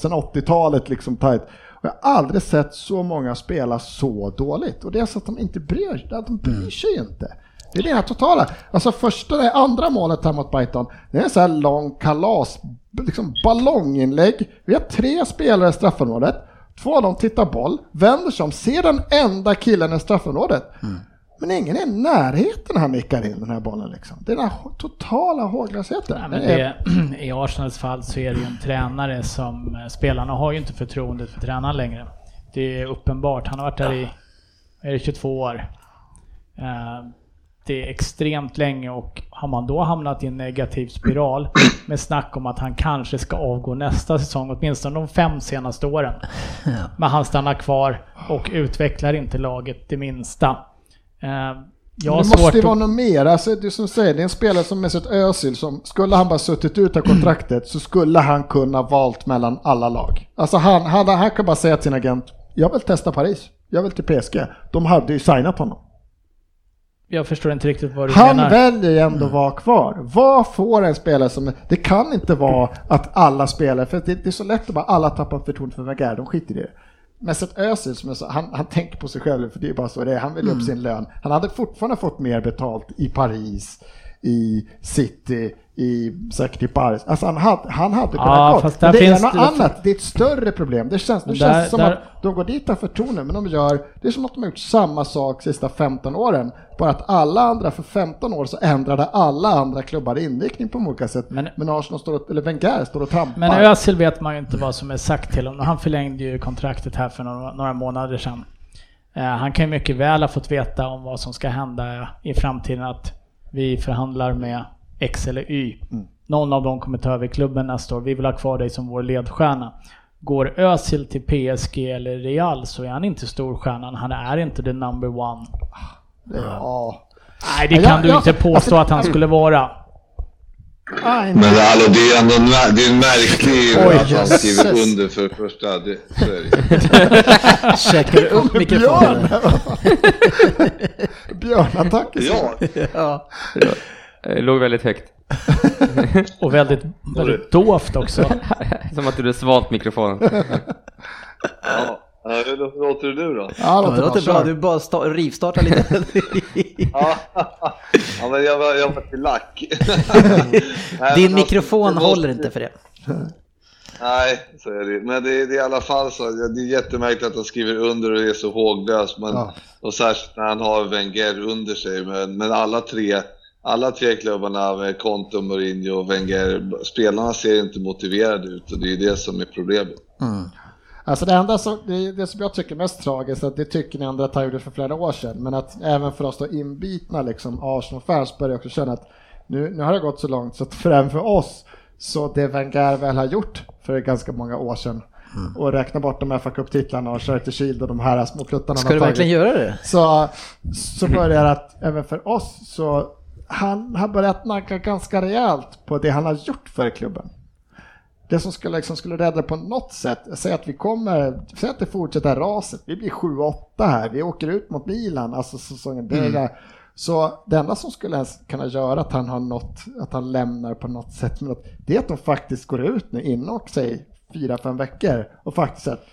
sen 80-talet liksom tajt. Jag har aldrig sett så många spela så dåligt. Och det är så att de inte bryr sig, de bryr sig inte. Det är det här totala. Alltså första, det andra målet här mot Brighton, det är en sån här lång kalas, liksom ballonginlägg. Vi har tre spelare i straffområdet. Två av dem tittar boll, vänder sig om, ser den enda killen i straffområdet. Mm. Men ingen är i närheten när han nickar in den här bollen. Liksom. Det är den här totala håglösheten. I Arsenals fall så är det ju en tränare som, eh, spelarna har ju inte förtroendet för tränaren längre. Det är uppenbart. Han har varit där i, är det 22 år. Uh, det är extremt länge och har man då hamnat i en negativ spiral med snack om att han kanske ska avgå nästa säsong, åtminstone de fem senaste åren. Men han stannar kvar och utvecklar inte laget det minsta. Eh, jag det måste ju vara något mer. Alltså, det som säger, det är en spelare som Mesut Özil som, skulle han bara suttit ut av kontraktet så skulle han kunna valt mellan alla lag. Alltså han, han, han kan bara säga till sin agent, jag vill testa Paris, jag vill till PSG. De hade ju signat honom. Jag förstår inte riktigt vad du han menar. Han väljer ju ändå att vara kvar. Vad får en spelare som... Det kan inte vara att alla spelare, för det, det är så lätt att bara alla tappar förtroende för Wenger, de skiter i det. Mesut Özil, som jag sa, han, han tänker på sig själv, för det är bara så det är. Han vill mm. upp sin lön. Han hade fortfarande fått mer betalt i Paris, i City, i, säkert i Paris. Alltså han hade, han hade kunnat ja, gå. Där det är något det annat, det är ett större problem. Det känns, det där, känns som där... att de går dit av förtroende, men de gör, det är som att de har gjort samma sak de sista 15 åren. Bara att alla andra, för 15 år så ändrade alla andra klubbar inriktning på olika sätt. Men, men Arsenal står, och, eller Wenger står och trampar. Men Özil vet man ju inte vad som är sagt till honom. Han förlängde ju kontraktet här för några, några månader sedan. Uh, han kan ju mycket väl ha fått veta om vad som ska hända i framtiden. Att vi förhandlar med X eller Y. Mm. Någon av dem kommer ta över klubben nästa år. Vi vill ha kvar dig som vår ledstjärna. Går Özil till PSG eller Real så är han inte storstjärnan. Han är inte the number one. Ja. Nej, det kan ja, du ja, inte påstå alltså, att han skulle vara. Men hallå, det är ändå det är en märklig Oj, att han skriver under för det första. Det, så är det. Checkar upp mikrofonen. Björnattack. Ja. ja. Det låg väldigt högt. Och väldigt, väldigt dovt också. Som att du hade svalt mikrofonen. ja. Hur låter det nu då? Ja, det låter, låter bra. Du bara sta- rivstartar lite. ja. men jag var, jag var till lack. Din mikrofon måste... håller inte för det. Nej, så är det. Men det, det är i alla fall så. Det är jättemärkligt att han skriver under och är så håglös. Men, ja. Och särskilt när han har Wenger under sig. Men, men alla tre alla tre klubbarna med Conte, Mourinho och Wenger, spelarna ser inte motiverade ut och det är det som är problemet. Mm. Alltså det enda som, det, det, som jag tycker är mest tragiskt, att det tycker ni andra att han gjorde för flera år sedan, men att även för oss då inbitna liksom Arsenal-fans börjar också känna att nu, nu har det gått så långt så att för även för oss, så det Wenger väl har gjort för ganska många år sedan, Mm. och räkna bort de här fa titlarna och Charity Shield och de här små kluttarna. Ska du verkligen göra det? Så, så börjar att även för oss så han har börjat nagga ganska rejält på det han har gjort för klubben. Det som skulle, liksom, skulle rädda på något sätt, säg att vi kommer, säg att det fortsätter raset, vi blir 7-8 här, vi åker ut mot Milan, alltså säsongen, det mm. Så det enda som skulle ens kunna göra att han har nått, att han lämnar på något sätt, det är att de faktiskt går ut nu inom, säg, fyra, fem veckor och faktiskt att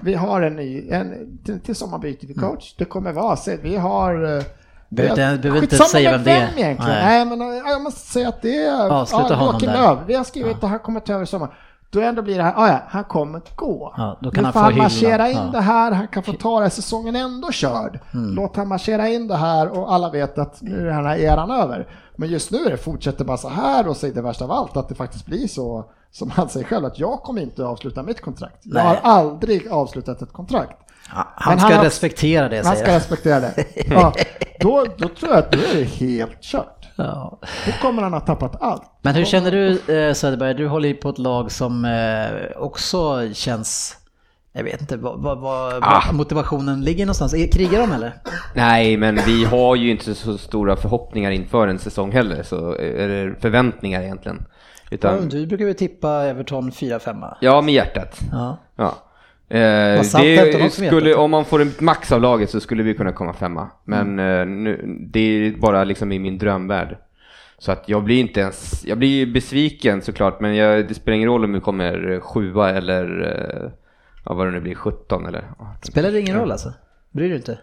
vi har en ny, en, till, till sommar byter vi mm. coach, det kommer vara, så vi har eh, Behöver inte, behöver inte säga vem det är. Egentligen. Nej. Nej, men jag måste säga att det är Avsluta ja, Joakim Löv. Vi har skrivit ja. att han kommer ta över sommar. då ändå blir det här, ah, ja, han kommer gå. Ja, då kan nu han får få han marschera in Ja. det här, han kan få ta det, säsongen är ändå körd. Mm. Låt han marschera in det här och alla vet att nu är den här eran över. Men just nu är det fortsätter bara så här och är det värsta av allt att det faktiskt blir så som han säger själv att jag kommer inte att avsluta mitt kontrakt. Jag Nej. har aldrig avslutat ett kontrakt. Ja, han ska han respektera det Han säger ska jag. respektera det. Ja, då, då tror jag att då är helt kört. Ja. Då kommer han ha tappat allt. Men hur känner du eh, Söderberg? Du håller ju på ett lag som eh, också känns jag vet inte vad, vad, vad, Ah. motivationen ligger någonstans. Krigar de eller? Nej, men vi har ju inte så stora förhoppningar inför en säsong heller, så, eller förväntningar egentligen. Utan, Du brukar ju tippa Everton 4-5 ja, med hjärtat. Ja. Ja. Eh, det skulle, om man får en max av laget så skulle vi kunna komma femma. Men Mm. eh, nu, det är bara liksom i min drömvärld. Så att jag blir inte ens, jag blir besviken såklart, men jag, det spelar ingen roll om vi kommer sjua eller, eh, ja, vad det nu blir, 17 eller 18. Spelar det ingen roll alltså? Bryr du inte?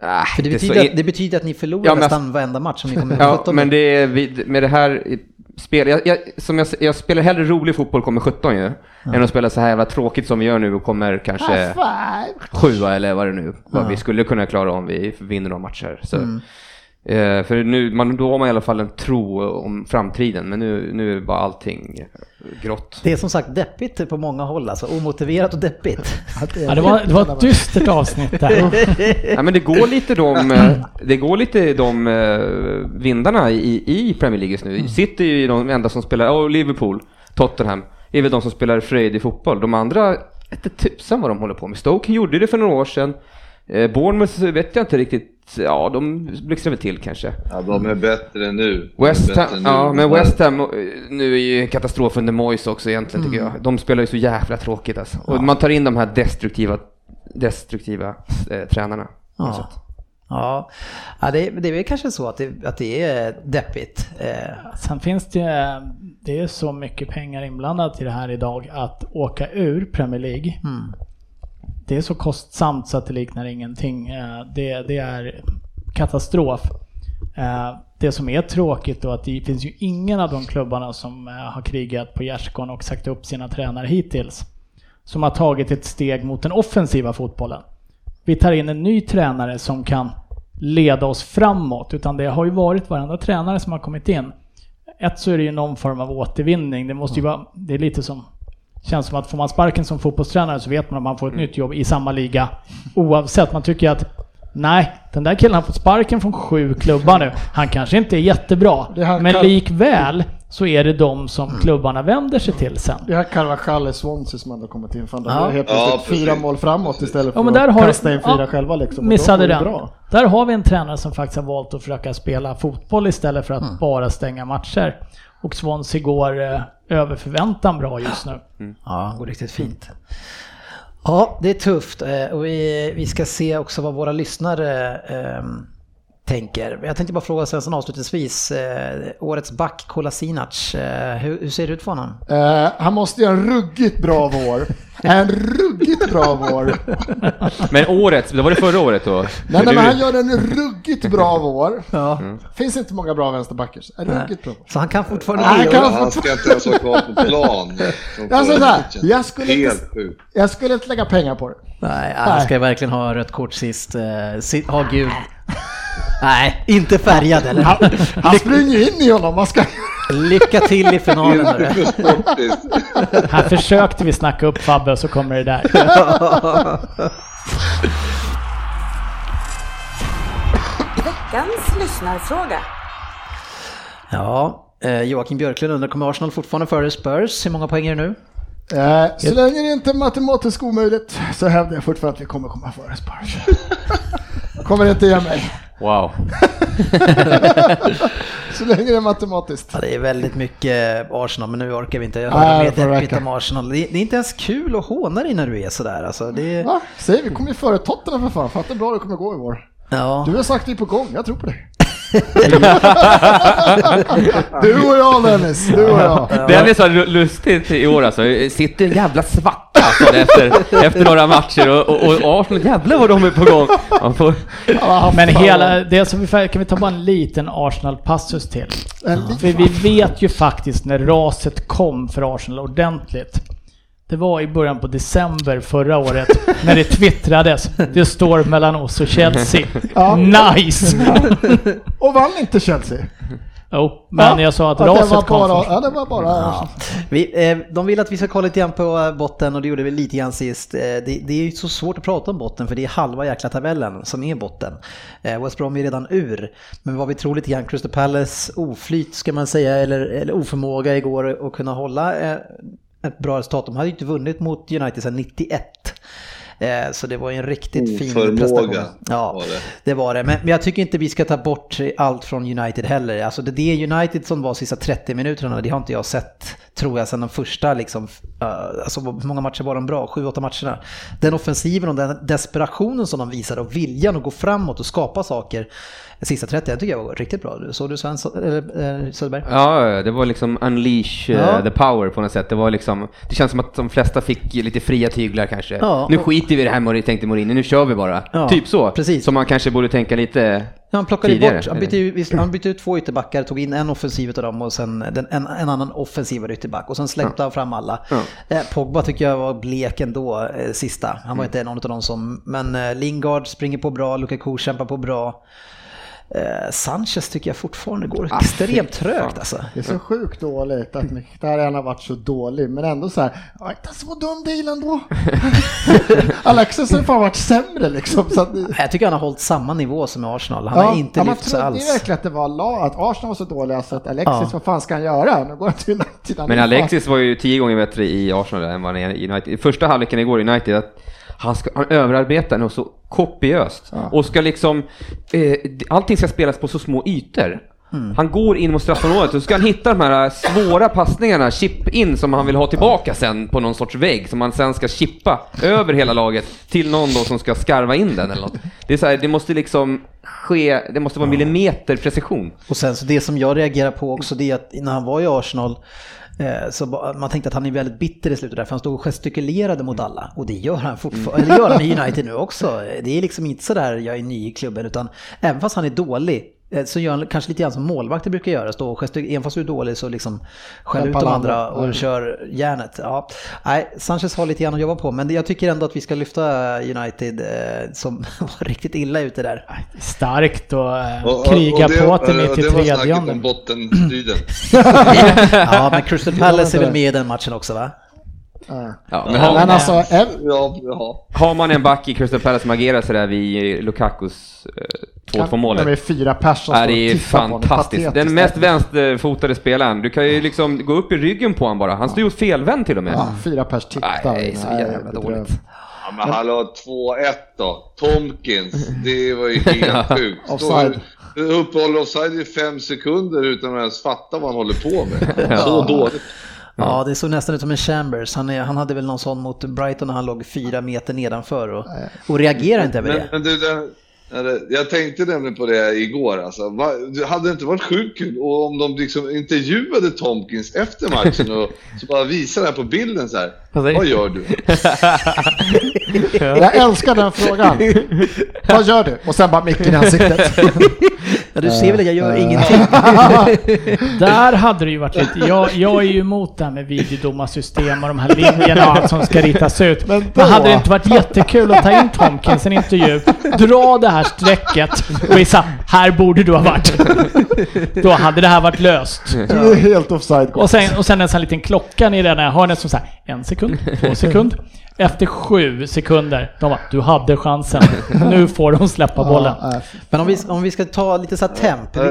Ah, För det så betyder, in- att, det betyder att ni förlorar Ja, men- nästan varenda match om ni kommer Ja, 17. men det är med det här spel, jag, jag, som jag, jag spelar hellre rolig fotboll kommer 17 ju, än att spela så här jävla tråkigt som vi gör nu och kommer kanske sjua eller vad det nu vad vi skulle kunna klara om vi vinner några matcher. Så, eh, för nu, man, då har man i alla fall en tro om framtiden, men nu, nu är bara allting grått. Det är som sagt deppigt på många håll alltså. Omotiverat och deppigt. Ja, det, var, det var ett dystert avsnitt där. Ja, men det går lite de, eh, det går lite de eh, vindarna i, i Premier League just nu. City är ju de enda som spelar, och Liverpool, Tottenham, är väl de som spelar frejdig fotboll. De andra, inte tusan vad de håller på med. Stoke gjorde det för några år sedan. Eh, Bournemouth vet jag inte riktigt, ja de blixtrar väl till kanske. Ja, de är bättre nu. West bättre Ham, nu. ja men West Ham, eh, nu är ju katastrofen The Moyes också egentligen tycker jag. De spelar ju så jävla tråkigt alltså. Och man tar in de här destruktiva, destruktiva eh, tränarna. Ja. Ja, ja det, det är väl kanske så att det, att det är deppigt. Eh, Sen finns det, det är så mycket pengar inblandat i det här idag att åka ur Premier League. Det är så kostsamt så att det liknar ingenting. Eh, det, det är katastrof. Eh, det som är tråkigt då att det finns ju ingen av de klubbarna som eh, har krigat på gärdsgården och sagt upp sina tränare hittills som har tagit ett steg mot den offensiva fotbollen. Vi tar in en ny tränare som kan leda oss framåt, utan det har ju varit varenda tränare som har kommit in. Ett så är det ju någon form av återvinning. Det måste ju vara, det är lite som, känns som att får man sparken som fotbollstränare så vet man att man får ett nytt jobb i samma liga. Oavsett, man tycker att nej, den där killen har fått sparken från sju klubbar nu. Han kanske inte är jättebra, Det men likväl så är det de som klubbarna vänder sig till sen. Det har Carvajal i Swansea som ändå kommit in. Fan, de Ja. är helt Ja, plötsligt fyra precis. mål framåt istället för Ja men där att har kasta in fyra ja, själva liksom. Missade det den. Bra. Där har vi en tränare som faktiskt har valt att försöka spela fotboll istället för att Mm. bara stänga matcher. Och Swansea går eh, över förväntan bra just nu. Ja, går riktigt fint. Ja, det är tufft eh, och vi, vi ska se också vad våra lyssnare eh, tänker. Jag tänkte bara fråga Svensson avslutningsvis. Eh, årets back Kolasinac, eh, hur, hur ser det ut för honom? Eh, han måste göra en ruggigt bra vår. En ruggigt bra vår. Men årets, det var det förra året då? Nej, nej, men han gör en ruggigt bra vår. Ja. Finns inte många bra vänsterbackers. En ruggigt bra vår. Så han kan fortfarande bli... kan han Han ska inte ens vara kvar på plan. Alltså, förra så här, matchen. jag skulle inte-. Jag skulle inte lägga pengar på det. Nej, han ska verkligen ha rött kort sist. Eh, ha gul. Nej, inte färgad eller? Han, han springer in i honom. Man ska... Lycka till i finalen. hörru. Här försökte vi snacka upp Fabbe och så kommer det där. Veckans lyssnarfråga. Ja, eh, Joakim Björklund undrar, kommer Arsenal fortfarande före Spurs? Hur många poäng är det nu? Eh, så länge det inte är matematiskt omöjligt så hävdar jag fortfarande att vi kommer komma före Spurs. kommer inte ge mig. Wow. Så länge det är matematiskt. Ja, det är väldigt mycket Arsenal, men nu orkar vi inte Nej, höra mer deppigt om Arsenal. Det är, det är inte ens kul att håna dig när du är sådär. Alltså, det Va? Säg vi kommer ju före Tottenham för fan. Fatta hur bra det kommer gå i vår. ja. Du har sagt det på gång, jag tror på dig. du och jag Dennis, du och jag. Det är så lustigt i år alltså. Sitter en jävla svacka alltså, efter, efter några matcher och, och, och Arsenal, jävlar vad de är på gång. Får, Men hela, det som vi, kan vi ta bara en liten Arsenal-passus till? För vi vet ju faktiskt när raset kom för Arsenal ordentligt. Det var i början på december förra året när det twittrades. Det står mellan oss och Chelsea. Ja. Nice! Och vann inte Chelsea? Jo, men Ja, jag sa att det var raset kom bara, först. Ja, det var bara Ja. Vi, eh, de vill att vi ska kolla lite grann på eh, botten och det gjorde vi lite grann sist. Eh, det, det är ju så svårt att prata om botten för det är halva jäkla tabellen som är botten. Eh, West Brom är redan ur. Men vad vi tror lite grann, Crystal Palace oflyt ska man säga, eller, eller oförmåga igår att kunna hålla eh, ett bra resultat. De hade ju inte vunnit mot United sedan 91. Eh, Så det var ju en riktigt fin Oförmåga prestation. Ja, var det. det var det. Men, jag tycker inte vi ska ta bort allt från United heller. Alltså det, det United som var sista 30 minuterna, det har inte jag sett, tror jag, sedan de första liksom, uh, alltså hur många matcher var de bra? Sju, åtta matcherna. Den offensiven och den desperationen som de visade och viljan att gå framåt och skapa saker sista 30, jag tycker jag var riktigt bra. Såg du Svensson, eller eh, Söderberg? Ja, det var liksom unleash eh, Ja. the power på något sätt. Det var liksom, det känns som att de flesta fick lite fria tyglar kanske. Ja, nu och- skiter vi i det här tänkte Mourinho, nu kör vi bara. Ja, typ så. precis. Som man kanske borde tänka lite Ja, han plockade tidigare. bort, han bytte, visst, han bytte ut två ytterbackar, tog in en offensiv av dem och sen den, en, en annan offensivare ytterback och sen släppte han fram alla. Ja. Eh, Pogba tycker jag var blek ändå eh, sista. Han Mm. var inte någon av dem som, men eh, Lingard springer på bra, Lukaku kämpar på bra. Eh, Sanchez tycker jag fortfarande går Ah, extremt trögt alltså. Det är så sjukt dåligt att Mkhitaryan har varit så dålig, men ändå så här, "Ja, inte så dum deal ändå. Alexis har fan varit sämre liksom. Så att, Jag tycker han har hållit samma nivå som i Arsenal. Han har inte ja, man lyft sig trodde ju alls. verkligen att det var att Arsenal var så dåliga så att Alexis, Ja. vad fan ska han göra? Nu går han till United. Men Alexis var ju tio gånger bättre i Arsenal än vad han är i United. I första halvleken igår i United, att han, ska, han överarbetar nog så kopiöst. Och ska liksom, eh, allting ska spelas på så små ytor. Mm. Han går in mot straffområdet och så ska han hitta de här svåra passningarna, chip in, som han vill ha tillbaka sen på någon sorts vägg, som han sen ska chippa över hela laget till någon då som ska skarva in den eller något. Det är så här, det måste liksom ske, det måste vara millimeter precision. Och sen så det som jag reagerar på också det är att när han var i Arsenal eh, så ba- man tänkte att han är väldigt bitter i slutet där för han stod och gestikulerade mot alla. Och det gör han fortfarande, eller gör han i United nu också. Det är liksom inte sådär jag är ny i klubben utan även fast han är dålig eh, så gör han kanske lite grann som målvakter brukar göra, stå och gestik- även fast du är dålig så liksom skäll ut de andra andra. och kör järnet. Ja. Nej, Sanchez har lite grann att jobba på men jag tycker ändå att vi ska lyfta United eh, som var riktigt illa ute där. Starkt och, eh, Och- och- kriga och det- på till och mitt i Det var snacket om bottenstriden. Ja, men Crystal Palace är väl med i den matchen också va? Ja. Ja, men Men har, alltså, Ja, ja. har man en back i Crystal Palace som agerar sådär vid Lukakus eh, 2-2 målet. Det är fyra pers som det är på fantastiskt. Patetiskt. Den mest vänsterfotade spelaren. Du kan ju liksom gå upp i ryggen på honom bara. Han står ju felvänd till och med. Ja, fyra pers tittar. Nej, det är så jävla dåligt. Ja, men hallå, 2-1 då. Tomkins, det var ju helt sjukt. Offside. Uppehåller offside i fem sekunder utan att ens fatta vad han håller på med. Så dåligt. Ja, det såg nästan ut som en Chambers. Han, är, han hade väl någon sån mot Brighton när han låg fyra meter nedanför och, och reagerade inte över Men, det. men du, den, eller, jag tänkte nämligen på det igår. Alltså. Va, det hade inte varit sjukt kul och om de liksom intervjuade Tomkins efter matchen och så bara visade det här på bilden så här. Vad gör du? Jag älskar den frågan. Vad gör du? Och sen bara micken i ansiktet. Ja, du ser väl att jag gör ingenting. Där hade det ju varit lite, jag, jag är ju emot det här med videodomarsystem och de här linjerna och allt som ska ritas ut. Men Men, då- hade det inte varit jättekul att ta in Tomkins i en intervju, dra det här strecket och visa, här borde du ha varit. Då hade det här varit löst. Du är helt offside. Och sen, och sen en sån här liten klocka i det här hörnet som säger en sekund, två sekund. Efter sju sekunder, de bara, du hade chansen. Nu får de släppa bollen. Men om vi, om vi ska ta lite så här temp. Eh,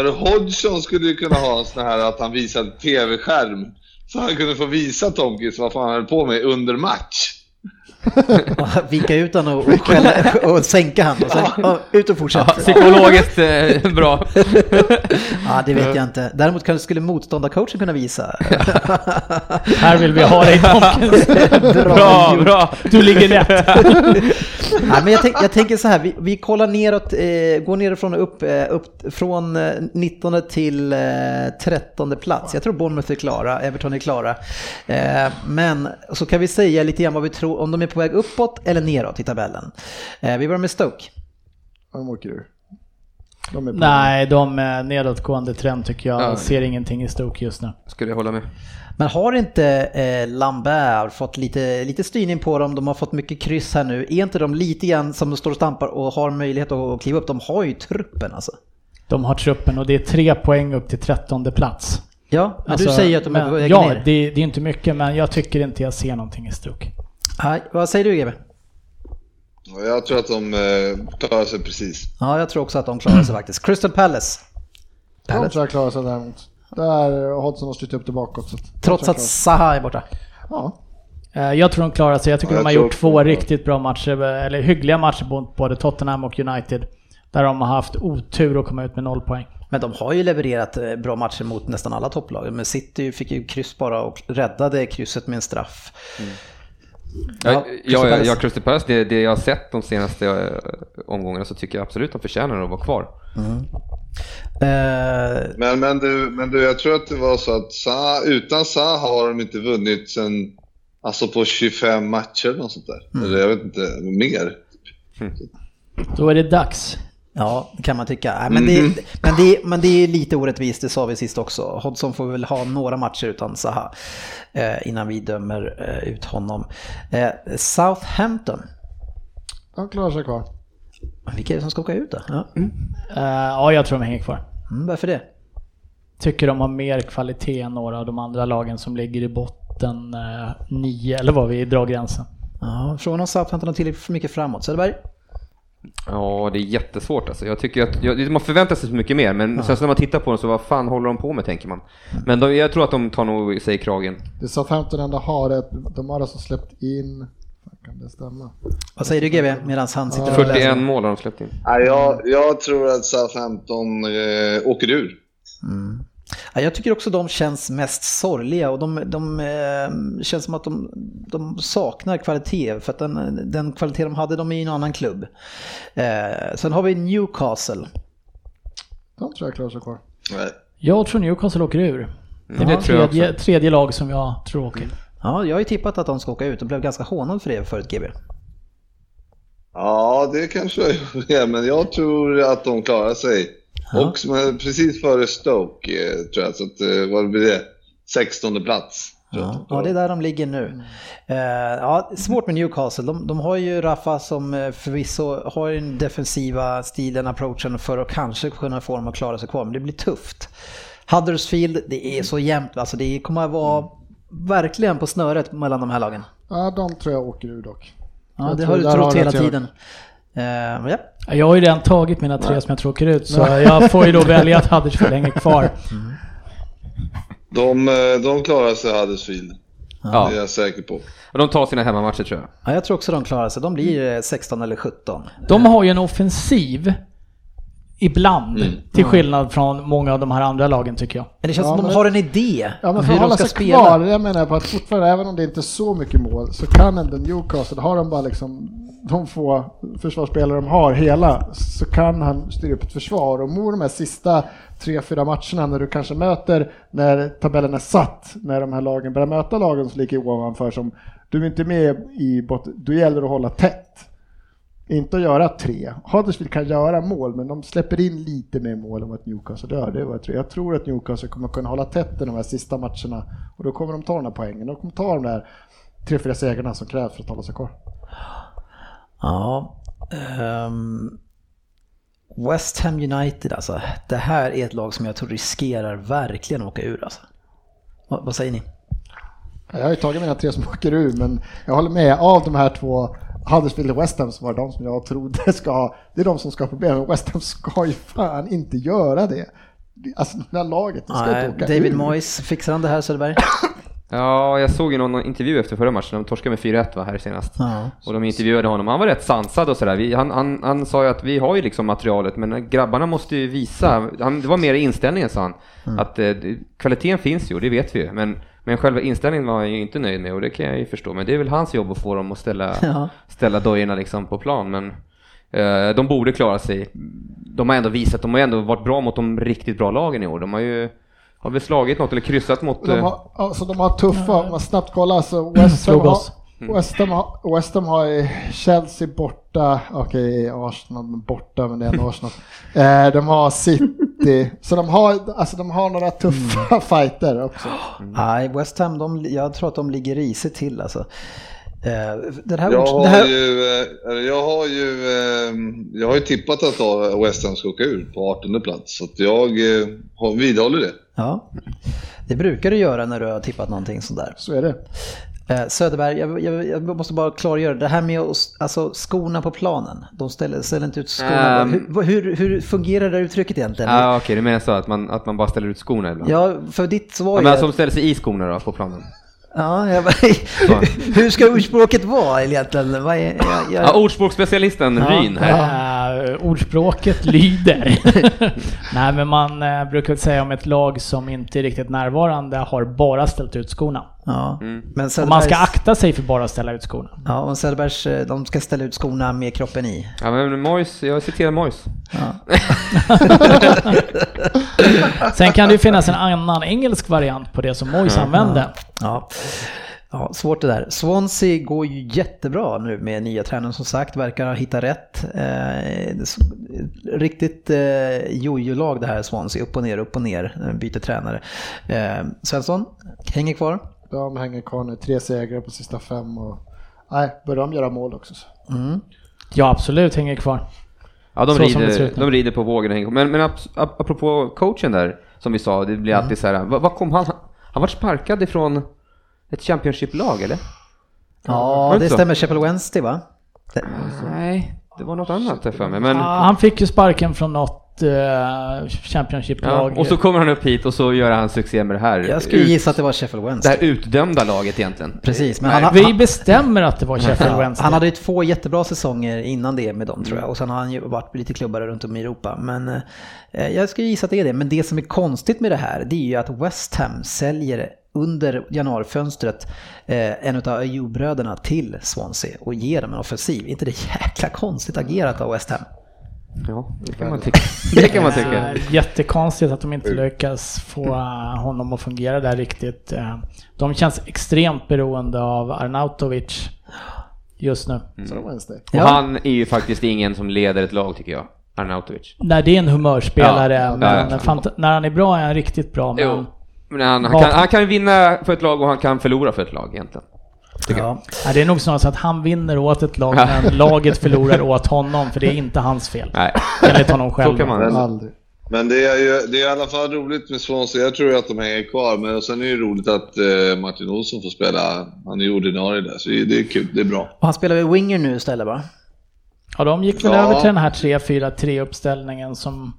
eh, Hodgson skulle ju kunna ha en sån här att han visar tv-skärm. Så han kunde få visa Tomkins vad fan han höll på med under match. Vika ut han och, och, skälla, och sänka han och sen ja, ut och Ja, fortsätta. psykologiskt eh, bra. Ja, det vet jag inte. Däremot kanske skulle motståndarcoachen kunna visa. Här vill vi ha dig Tomkins. Bra, bra. Du ligger rätt. Nej, men jag, tänk, jag tänker så här, vi, vi kollar neråt, eh, går nerifrån och upp, eh, upp från eh, 19 till eh, 13 plats. Jag tror Bournemouth är klara, Everton är klara. Eh, men så kan vi säga lite grann vad vi tror, om de är på väg uppåt eller neråt i tabellen. Eh, vi börjar med Stoke. de åker ur. De är på Nej, de är nedåtgående trend tycker jag. Ja. Ser ingenting i Stoke just nu. Skulle jag hålla med. Men har inte eh, Lambert fått lite, lite styrning på dem? De har fått mycket kryss här nu. Är inte de lite grann som de står och stampar och har möjlighet att kliva upp? De har ju truppen alltså. De har truppen och det är tre poäng upp till trettonde plats. Ja, men Alltså, du säger att de är på väg Ja, ner. det, det är inte mycket men jag tycker inte jag ser någonting i Stoke. Nej, vad säger du GB? Jag tror att de eh, klarar sig precis. Ja, jag tror också att de klarar sig faktiskt. Crystal Palace. De Palace. tror jag klarar sig däremot. Där Hodgson har styrt upp det bakåt. de Trots att jag Zaha är borta. sig. Eh, Jag tror de klarar sig. Jag tycker Ja, de har jag gjort två riktigt bra matcher, eller hyggliga matcher mot både Tottenham och United. Där de har haft otur att komma ut med noll poäng. Men de har ju levererat eh, bra matcher mot nästan alla topplag. Men City fick ju kryss bara och räddade krysset med en straff. Ja, Ja, ja, Crystal ja, Palace. ja, Crystal Palace, det, det jag har sett de senaste eh, omgångarna så tycker jag absolut de förtjänar att vara kvar. Eh, Men, men, du, men du, jag tror att det var så att Sa, utan Sa har de inte vunnit sen, alltså på 25 matcher eller något sånt där. Eller jag vet inte, mer. Då är det dags. Ja, kan man tycka. Nej, men, det, men, det, men det är lite orättvist, det sa vi sist också. Hodgson får väl ha några matcher utan Zaha eh, innan vi dömer eh, ut honom. Eh, Southampton, De klarar sig kvar. vilka är det som ska åka ut då? Ja. Eh, ja, jag tror de hänger kvar. Mm, varför det? Tycker de har mer kvalitet än några av de andra lagen som ligger i botten eh, nio, eller vad vi drar gränsen. Ja, frågan om Southampton har tillräckligt för mycket framåt. Söderberg? Ja, det är jättesvårt alltså. Jag tycker att, jag, man förväntar sig så mycket mer, men sen så när man tittar på dem så vad fan håller de på med tänker man. Men de, jag tror att de tar nog sig i kragen. Det Southampton ändå har ett, de har alltså släppt in, fan, kan det stämma? Vad säger du GB medan han sitter och 41 läser? mål har de släppt in. Nej, jag, jag tror att Southampton eh, åker ur. Ja, jag tycker också de känns mest sorgliga och de, de eh, känns som att de, de saknar kvalitet för att den, den kvalitet de hade, de är i en annan klubb. Eh, sen har vi Newcastle. De tror jag klarar sig kvar. Nej. Jag tror Newcastle åker ur. Det är Ja, tredje, tredje lag som jag tror åker. Ja, jag har ju tippat att de ska åka ut och blev ganska hånad för det förut GB. Ja, det kanske jag är, men jag tror att de klarar sig. Ja. Och som är precis före Stoke, eh, tror jag. Så att, eh, vad blir det? 16 plats. Ja, ja, det är där de ligger nu. Eh, ja, svårt med Newcastle. De, de har ju Rafa som förvisso har den defensiva stilen, approachen för att kanske kunna få dem att klara sig kvar, men det blir tufft. Huddersfield, det är så jämnt. Alltså det kommer att vara verkligen på snöret mellan de här lagen. Ja, de tror jag åker ur dock. Ja, Jag det har du trott hela tiden. Men ja. Jag har ju redan tagit mina tre som jag tror åker ut, så jag får ju då välja att Huddersfield hänger kvar. De, eh, de klarar sig Huddersfield. Ja. Det är jag säker på. Och de tar sina hemmamatcher tror jag. ja, jag tror också de klarar sig. De blir eh, 16 eller 17. De har ju en offensiv ibland, Mm. till skillnad från många av de här andra lagen tycker jag. Men det känns Ja, som de men- har en idé Ja men för hur att de hålla ska sig spela. kvar, jag menar på att fortfarande, även om det inte är så mycket mål, så kan ändå Newcastle, har de bara liksom de få försvarsspelare de har hela, så kan han styra upp ett försvar. Och mot de här sista tre, fyra matcherna när du kanske möter, när tabellen är satt, när de här lagen börjar möta lagen som ligger ovanför, som du är inte med i botten, då gäller det att hålla tätt. Inte att göra tre. Huddersfield kan göra mål, men de släpper in lite mer mål än vad Newcastle gör. Det är vad jag, tror. jag tror att Newcastle kommer kunna hålla tätt i de här sista matcherna och då kommer de ta de här poängen. De kommer ta de där tre, fyra segrarna som krävs för att hålla sig kvar. Ja. ehm, West Ham United alltså. Det här är ett lag som jag tror riskerar verkligen att åka ur alltså. Vad, vad säger ni? Jag har ju tagit mina tre som åker ur, men jag håller med. Av de här två, Huddersfield och West Ham, så var de som jag trodde ska det är de som ska ha problem. West Ham ska ju fan inte göra det. Alltså det här laget, det ska Nej, inte åka David ur. Moyes, fixar han det här Söderberg? Ja, jag såg ju någon intervju efter förra matchen, de torskade med 4-1 va, här senast. Ja. Och de intervjuade honom, han var rätt sansad och sådär. Vi- Han, han, han sa ju att vi har ju liksom materialet, men grabbarna måste ju visa. Han, det var mer inställningen sa han. Att eh, kvaliteten finns ju, det vet vi ju. Men, men själva inställningen var han ju inte nöjd med och det kan jag ju förstå. Men det är väl hans jobb att få dem att ställa, Ja. ställa dojorna liksom på plan. Men eh, de borde klara sig. De har ändå visat, de har ändå varit bra mot de riktigt bra lagen i år. De har ju, har väl slagit något eller kryssat mot... De eh, har, alltså de har tuffa, om man snabbt kollar så West Ham Slog har, oss. West Ham, har- West Ham har ju Chelsea borta, okej Arsenal borta men det är en Arsenal. Eh, de har City, så de har, alltså de har några tuffa fighter också. Nej, West Ham, de, jag tror att de ligger risigt till alltså. Eh, Den här, Jag har här, ju, eh, jag har ju, eh, jag har ju tippat att West Ham ska åka ur på 18 plats. Så att jag har- vidhåller det. ja, det brukar du göra när du har tippat någonting sådär. Så är det. Söderberg, jag, jag, jag måste bara klargöra det här med att- alltså, skorna på planen. De ställer, ställer inte ut skorna. Ehm. hur, hur, hur fungerar det uttrycket egentligen? Ja, ah, okej, du menar så att man, att man bara ställer ut skorna ibland? Ja, för ditt svar Ja, är... men alltså, som ställer sig i skorna då, på planen? Ja, jag bara, hur ska ordspråket vara egentligen? Vad är, jag, jag, Ja, ordspråksspecialisten Ja, Ryn här. Eh, ordspråket lyder. Nej men man eh, brukar säga om ett lag som inte är riktigt närvarande har bara ställt ut skorna. Ja. Mm. Men Och man ska Söderbergs- akta sig för bara att ställa ut skorna. Ja, och Söderbergs, eh, de ska ställa ut skorna med kroppen i. Ja, men Mois, jag citerar Mois. Ja. Sen kan det ju finnas en annan engelsk variant på det som Moise använde. Ja. Ja, svårt det där. Swansea går ju jättebra nu med nya tränaren som sagt, verkar ha hittat rätt. Eh, riktigt eh, jojo-lag det här Swansea, upp och ner, upp och ner, eh, byter tränare. Eh, Svensson, hänger kvar. De hänger kvar nu, tre segrar på sista fem och nej, börjar de göra mål också. Så. Mm. Ja absolut, hänger kvar. Ja, de, Så det rider, de rider på vågen. och hänger- Men, men ap- ap- apropå coachen där, som vi sa, det blir alltid så här, vad, vad kom han? Han var sparkad ifrån ett Championship-lag, eller? Ja, Var det så? stämmer. Sheffield Wednesday va? Det- Nej, det var något annat där för mig. Men, Ja, han fick ju sparken från något uh, ja, Championship-lag. och så kommer han upp hit och så gör han succé med det här. Jag skulle ut, gissa att det var Sheffield det Wednesday. här utdömda laget egentligen. Precis, men Nej, han, Vi han, bestämmer att det var Sheffield Ja, Wednesday. han hade ju två jättebra säsonger innan det med dem tror jag och sen har han ju varit lite klubbar runt om i Europa. Men eh, jag skulle gissa att det är det. Men det som är konstigt med det här det är ju att West Ham säljer under januarifönstret eh, en av Ayew-bröderna till Swansea och ger dem en offensiv. Inte det jäkla konstigt agerat av West Ham? Ja, det kan man tycka. Det kan man tycka. Jättekonstigt att de inte lyckas få honom att fungera där riktigt. Eh, De känns extremt beroende av Arnautovic just nu. Wednesday. Och Ja. han är ju faktiskt ingen som leder ett lag tycker jag. Arnautovic. Nej, det är en humörspelare, Ja, ja, men ja. fant- när han är bra är han riktigt bra. Men Jo. Men han, han, kan, han kan vinna för ett lag och han kan förlora för ett lag egentligen. Ja. Ja, det är nog snarare så att han vinner åt ett lag, men laget förlorar åt honom, för det är inte hans fel. Nej, Enligt honom själv. så kan man. Aldrig. Men det är ju det är i alla fall roligt med Swansea. Jag tror ju att de hänger kvar. Men sen är det ju roligt att eh, Martin Olsson får spela. Han är ju ordinarie där, så det är kul. Det är bra. Och han spelar väl winger nu istället va? Ja, de gick väl Ja. över till den här 3-4-3 uppställningen som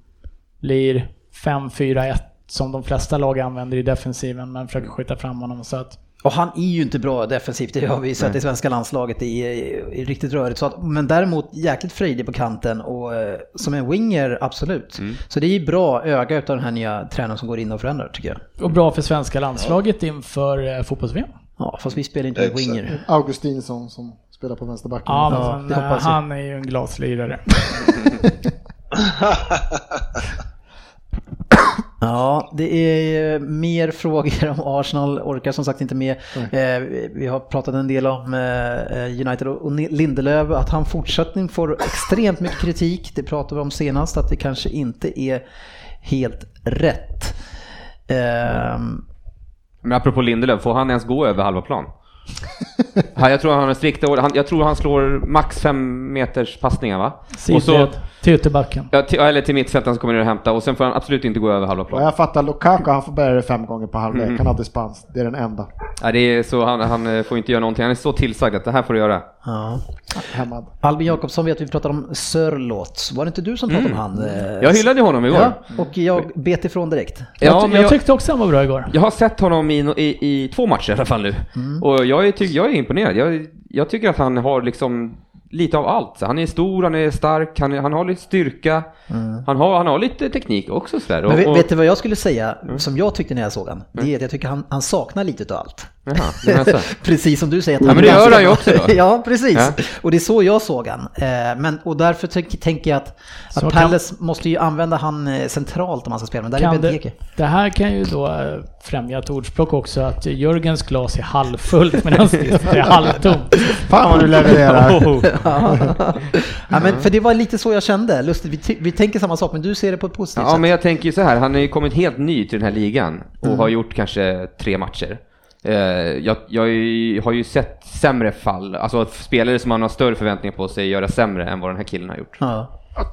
blir 5-4-1 som de flesta lag använder i defensiven, men försöker skjuta fram honom så att Och han är ju inte bra defensivt, det har vi sett i svenska landslaget, det är, är riktigt rörigt. Så att, men däremot jäkligt frejdig på kanten och eh, som en winger, absolut. Så det är ju bra öga utav den här nya tränaren som går in och förändrar tycker jag. Och bra för svenska landslaget inför eh, fotbolls-VM. Ja, fast vi spelar inte med winger. Augustinsson som spelar på vänsterbacken. Ja, Ja, men det hoppas jag. han är ju en glaslirare. Ja, det är mer frågor om Arsenal, orkar som sagt inte med. Eh, vi har pratat en del om eh, United och Lindelöf, att han fortsättning får extremt mycket kritik. Det pratade vi om senast, att det kanske inte är helt rätt. Ehm, Men apropå Lindelöf, får han ens gå över halva plan? Ja, jag tror han har strikta ord. Han, jag tror han slår max fem meters passningar va? Och så, Sidled till ytterbacken. ja, till, eller till mittfältaren som kommer ner och hämtar och sen får han absolut inte gå över halva Och plan. jag fattar, Lukaku han får börja det fem gånger på halvlek. Mm. Han har dispens. Det är den enda. Ja, det är så, han, han eh, får inte göra någonting. Han är så tillsagd att det här får du göra. ja. Hämmad. Albin Jakobsson vet vi pratade om Sörlåt. Var det inte du som pratade om han? eh, Jag hyllade honom igår. Ja, och jag bet ifrån direkt. Jag, Ja, ty- men jag jag, tyckte också han var bra igår. jag har sett honom i, i, i två matcher i alla fall nu. Och jag är, ty, jag är imponerad. Jag, jag tycker att han har liksom lite av allt. Han är stor, han är stark, han, han har lite styrka. Han, har, han har lite teknik också sådär. Och, Men vet, och, vet du vad jag skulle säga, som jag tyckte när jag såg han? Det är att jag tycker han, han saknar lite av allt. Jaha, det menar så. Precis som du säger. Att Ja, men det gör han ju också då. ja, precis. Ja. Och det är så jag såg han. Eh, Men, och därför tänk- tänker jag att, Så att kan- Palace måste ju använda han eh, centralt om han ska spela. Men där är Kan det, Benteke. det här kan ju då eh, främja ett ordspråk också, att Jörgens glas är halvfullt medan ditt är halvtomt. Fan vad du levererar. Oh. Ja, men för det var lite så jag kände. Lustigt, vi, vi tänker samma sak, men du ser det på ett positivt Ja, sätt. men jag tänker ju så här, han har ju kommit helt ny till den här ligan och Mm. har gjort kanske tre matcher. Eh, jag, jag har ju sett sämre fall, alltså att spelare som man har större förväntningar på sig göra sämre än vad den här killen har gjort. Ja.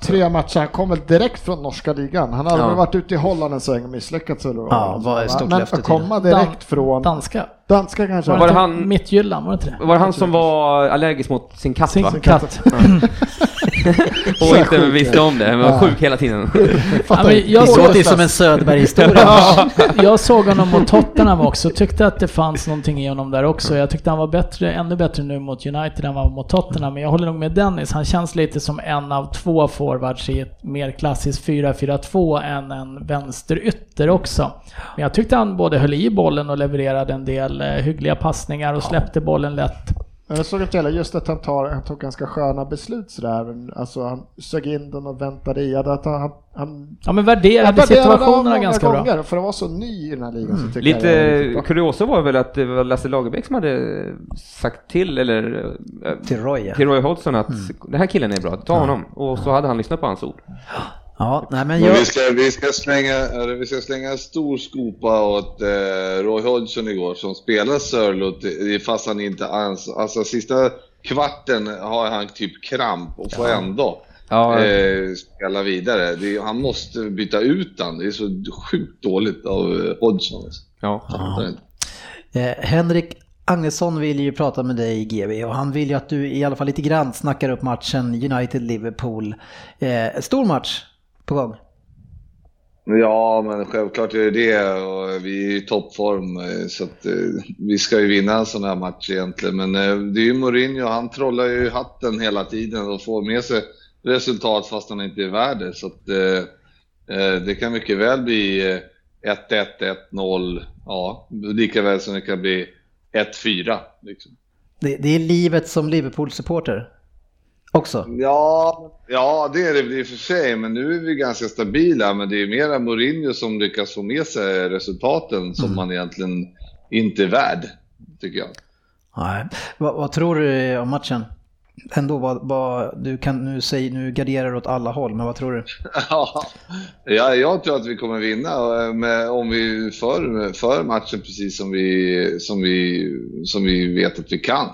Tre matcher, han kom väl direkt från norska ligan. Han hade Ja. väl varit ute i Holland en sväng och misslyckats eller vad Ja, det var stort Men att komma direkt Dan- från Danska. danska kanske. Var Var det han... Mittjylland, var det inte det? Var det han som var allergisk mot sin katt Sin va? katt. Och inte visste om det, men var sjuk hela tiden. Ja, men jag, Det såg, ju som en Söderberg-historia. jag såg honom mot Tottenham också, tyckte att det fanns någonting i honom där också. Jag tyckte han var bättre, ännu bättre nu mot United än vad han var mot Tottenham. Men jag håller nog med Dennis, han känns lite som en av två forwards i ett mer klassiskt 4-4-2 än en vänsterytter också. Men jag tyckte han både höll i bollen och levererade en del eh, hyggliga passningar och släppte bollen lätt. Jag såg inte heller just att han, tar, han tog ganska sköna beslut sådär. Alltså han sög in den och väntade i. Att han, han, Ja men han värderade värderade situationerna ganska bra. För att vara så ny i den här ligan så tycker jag Lite bra. kuriosa var väl att det var Lasse Lagerbäck som hade sagt till, eller Till Roy, ja. till Roy Hodgson att Mm. den här killen är bra, ta honom. Och så hade han lyssnat på hans ord. Ja, nej men Men jag... vi, ska, vi, ska slänga, vi ska slänga en stor skopa åt eh, Roy Hodgson igår som spelar Sörlot i- fast han inte ans... Alltså sista kvarten har han typ kramp och får ändå Ja. eh, spela vidare. Det, han måste byta ut han. Det är så sjukt dåligt av eh, Hodgson. Alltså. Ja. Eh, Henrik Agnesson vill ju prata med dig GB och han vill ju att du i alla fall lite grann snackar upp matchen United-Liverpool. Eh, stor match på gång. Ja, men självklart är det det och vi är i toppform eh, så att eh, vi ska ju vinna en sån här match egentligen. Men eh, det är ju Mourinho, han trollar ju hatten hela tiden och får med sig resultat fast han inte är värd det. Så att eh, det kan mycket väl bli eh, 1-1, 1-0, ja, lika väl som det kan bli 1-4. Liksom. Det, det är livet som Liverpool-supporter också. Ja, ja, det är det i och för sig, men nu är vi ganska stabila. Men det är mera Mourinho som lyckas få med sig resultaten som man egentligen inte är värd, tycker jag. Nej. Vad, vad tror du om matchen? Ändå, vad, vad, du kan nu säga, nu garderar du åt alla håll, men vad tror du? ja, jag tror att vi kommer vinna eh, om vi för, för matchen precis som vi, som, vi, som vi vet att vi kan.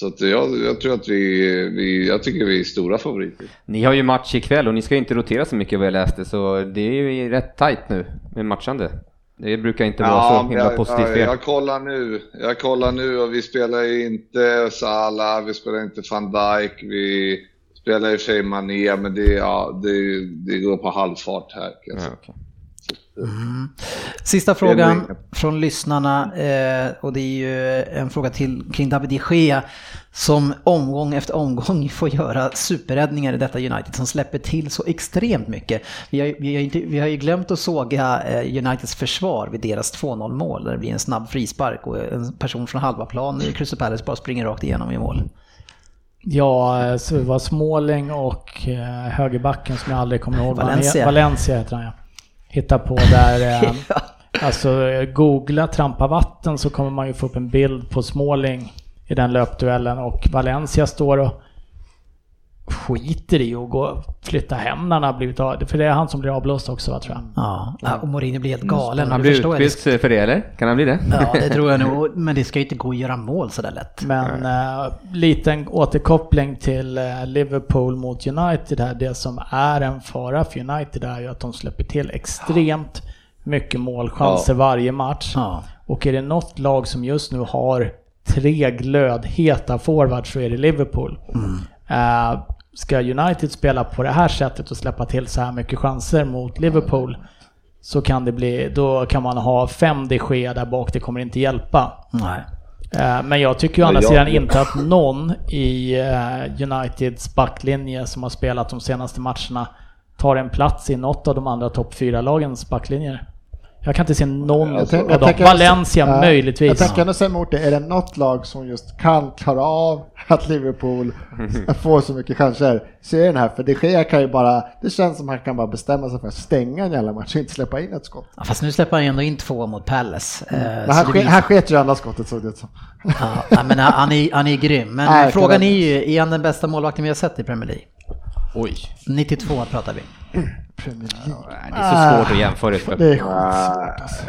Så att jag, jag tror att vi, vi, jag tycker vi är stora favoriter. Ni har ju match ikväll och ni ska inte rotera så mycket vad jag läste, så det är ju rätt tajt nu med matchande. Det brukar inte vara så himla jag, positivt jag, jag kollar nu. Jag kollar nu och vi spelar ju inte Salah, vi spelar inte van Dijk, vi spelar i och för sig Mané, men det, ja, det, det går på halvfart här. Kan jag Ja, säga. Okej. Sista frågan från lyssnarna eh, och det är ju en fråga till kring David de Gea som omgång efter omgång får göra superräddningar i detta United som släpper till så extremt mycket. Vi har, vi har, inte, vi har ju glömt att såga eh, Uniteds försvar vid deras 2-0 mål där det blir en snabb frispark och en person från halva plan i Crystal Palace bara springer rakt igenom i mål. Ja, eh, så det var Småling och högerbacken som jag aldrig kommer ihåg Valencia. Valencia heter han ja. Hitta på där, eh, alltså eh, googla trampa vatten så kommer man ju få upp en bild på Småling i den löpduellen. Och Valencia står och skiter i att gå och flytta hem när han har blivit av. För det är han som blir avblåst också va, tror jag. Ja, och Mourinho blir helt galen. Han blir utbytt för det eller? Kan han bli det? Ja, det tror jag nog. Men det ska ju inte gå att göra mål sådär lätt. Men eh, liten återkoppling till eh, Liverpool mot United här. Det som är en fara för United är ju att de släpper till extremt mycket målchanser varje match. Ja. Och är det något lag som just nu har tre glödheta forwards så är det Liverpool. Eh, ska United spela på det här sättet och släppa till så här mycket chanser mot Liverpool så kan det bli, då kan man ha fem de Gea där bak, det kommer inte hjälpa. Nej. Eh, Men jag tycker ju å andra sidan inte att någon i eh, Uniteds backlinje som har spelat de senaste matcherna tar en plats i något av de andra topp 4-lagens backlinjer. Jag kan inte se någon Jag tänk- av jag dem. Valencia Jag möjligtvis. tänker ändå säga emot det, är det något lag som just kan klara av att Liverpool får så mycket chanser så är det den här, för de Gea kan ju bara, det känns som han kan bara bestämma sig för att stänga en jävla match och inte släppa in ett skott. Ja, fast nu släpper han ju ändå in två mot Palace. Eh, Men så han, det ske, blir- han sket ju andra skottet såg det ut som. Ja, men han är, han är grym. Men Nej, frågan är ju, är han den bästa målvakten vi har sett i Premier League? Oj. 92 pratar vi. Premier League. Det är så svårt att jämföra. Det är skitsvårt alltså.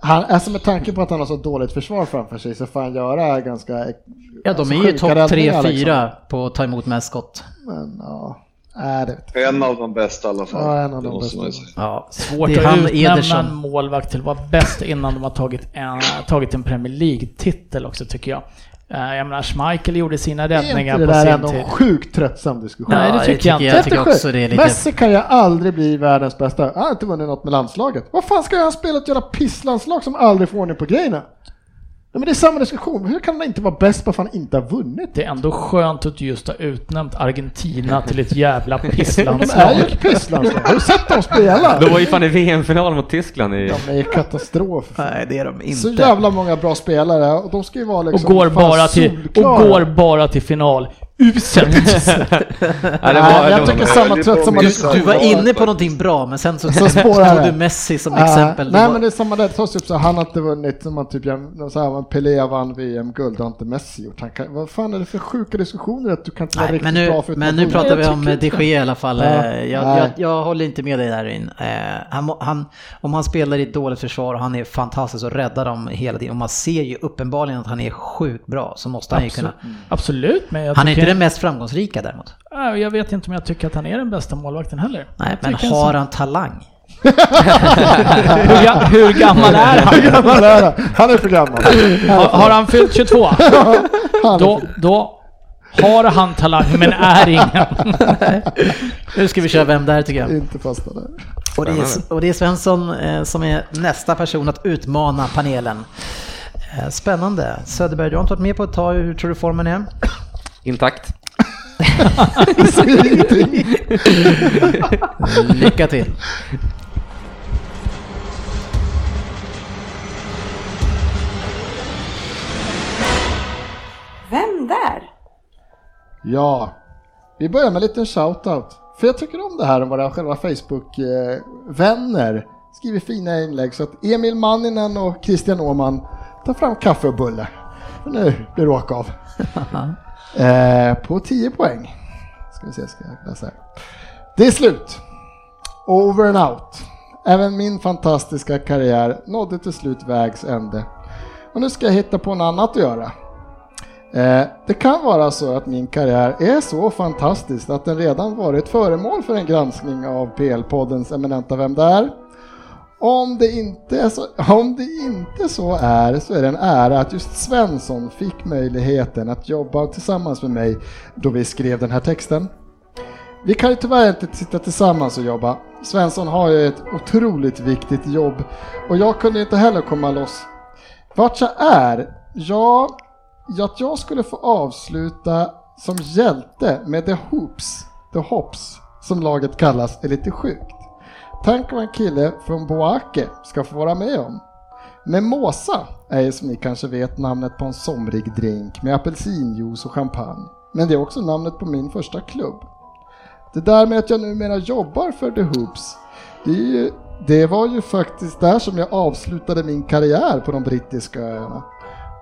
Han, alltså med tanke på att han har så dåligt försvar framför sig så får han göra ganska... Ja, de alltså, är ju topp räddningar, 3-4 liksom. på att ta emot mest skott. Men ja, är det. En av de bästa i alla fall. Ja, en av Det de bästa. Ja, Svårt det är att han utnämna en målvakt till att vara bäst innan de har tagit en, tagit en Premier League-titel också tycker jag. Eh, Jag menar, Schmeichel gjorde sina Är räddningar inte det på där sin ändå tid. en sjukt tröttsam diskussion? Nej, det Ja, tycker jag inte. Jag tycker också det är lite... Messi kan ju aldrig bli världens bästa. Han har inte vunnit något med landslaget. Vad fan ska han spela ett jävla pisslandslag som aldrig får ordning på grejerna? Ja, men det är samma diskussion. Hur kan han inte vara bäst bara för att han inte har vunnit? Det är ändå skönt att du just har utnämnt Argentina till ett jävla De är ju pisslandslag. ett pisslandslag. Har du sett dem spela? De var ju fan i VM-final mot Tyskland i... De är ju katastrof. Nej, det är de inte. Så jävla många bra spelare och de ska ju vara Och liksom går, fan bara till, och går bara till final. Uselt! Ja, det var- jag tycker samma det tröttsamma var- diskussion. Du var inne på någonting bra, men sen så, Så spårar tog du Messi som Äh, exempel. Nej var- men det är samma där, det tas upp så han har inte vunnit, som man typ, så här, Pelé vann VM-guld, det har inte Messi gjort. Han kan, vad fan är det för sjuka diskussioner att du kan inte vara Nej, riktigt men bra nu, för men nu pratar vi om de Gea i alla fall. Ja. Eh, Jag, jag, jag håller inte med dig där in. Eh, Han, han, om han spelar i ett dåligt försvar och han är fantastisk och räddar dem hela tiden och man ser ju uppenbarligen att han är sjukt bra så måste han ju kunna. Absolut, men jag Han är inte tycker, den mest framgångsrika däremot. Ja, jag vet inte om jag tycker att han är den bästa målvakten heller. Nej, men har han talang? Hur, ga- hur gammal är han? Hur gammal är han? Han är för gammal. Har, har han fyllt 22? Han är Då, då har han talang men är ingen. Nu ska vi köra Vem där tycker jag. inte fasta där. Och det är, och det är Svensson eh, som är nästa person att utmana panelen. Eh, Spännande. Söderberg, du har inte varit med på ett tag. Hur tror du formen är? Intakt. Lycka till. Vem där? Ja, vi börjar med en liten shoutout. För jag tycker om det här om våra själva Facebook-vänner skriver fina inlägg så att Emil Manninen och Christian Åman tar fram kaffe och bulle. Nu blir det åka av. eh, på 10 poäng. Ska vi se, ska jag läsa här. Det är slut. Over and out. Även min fantastiska karriär nådde till slut vägs ände. Och nu ska jag hitta på något annat att göra. Eh, det kan vara så att min karriär är så fantastisk att den redan varit föremål för en granskning av PL-poddens eminenta Vem där? Om det, inte är så, om det inte så är så är det en ära att just Svensson fick möjligheten att jobba tillsammans med mig då vi skrev den här texten. Vi kan ju tyvärr inte sitta tillsammans och jobba. Svensson har ju ett otroligt viktigt jobb och jag kunde inte heller komma loss. Vart jag är? Ja, att jag skulle få avsluta som hjälte med The Hoops, The Hops, som laget kallas, är lite sjukt. Tänk vad en kille från Boake ska få vara med om. Mimosa är ju som ni kanske vet namnet på en somrig drink med apelsinjuice och champagne. Men det är också namnet på min första klubb. Det där med att jag numera jobbar för The Hoops, det, är ju, det var ju faktiskt där som jag avslutade min karriär på de brittiska öarna.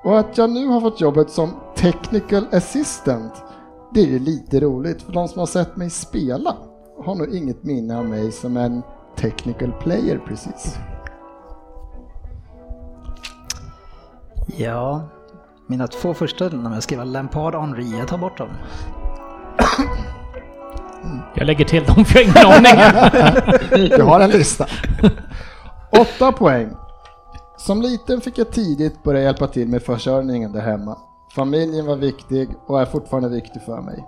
Och att jag nu har fått jobbet som technical assistant, det är ju lite roligt för de som har sett mig spela har nog inget minne av mig som en technical player precis. Ja, mina två första när jag skrev Lampard Henri, jag tar bort dem. Jag lägger till dem för jag har ingen aning. Jag har en lista. Åtta poäng. Som liten fick jag tidigt börja hjälpa till med försörjningen där hemma. Familjen var viktig och är fortfarande viktig för mig.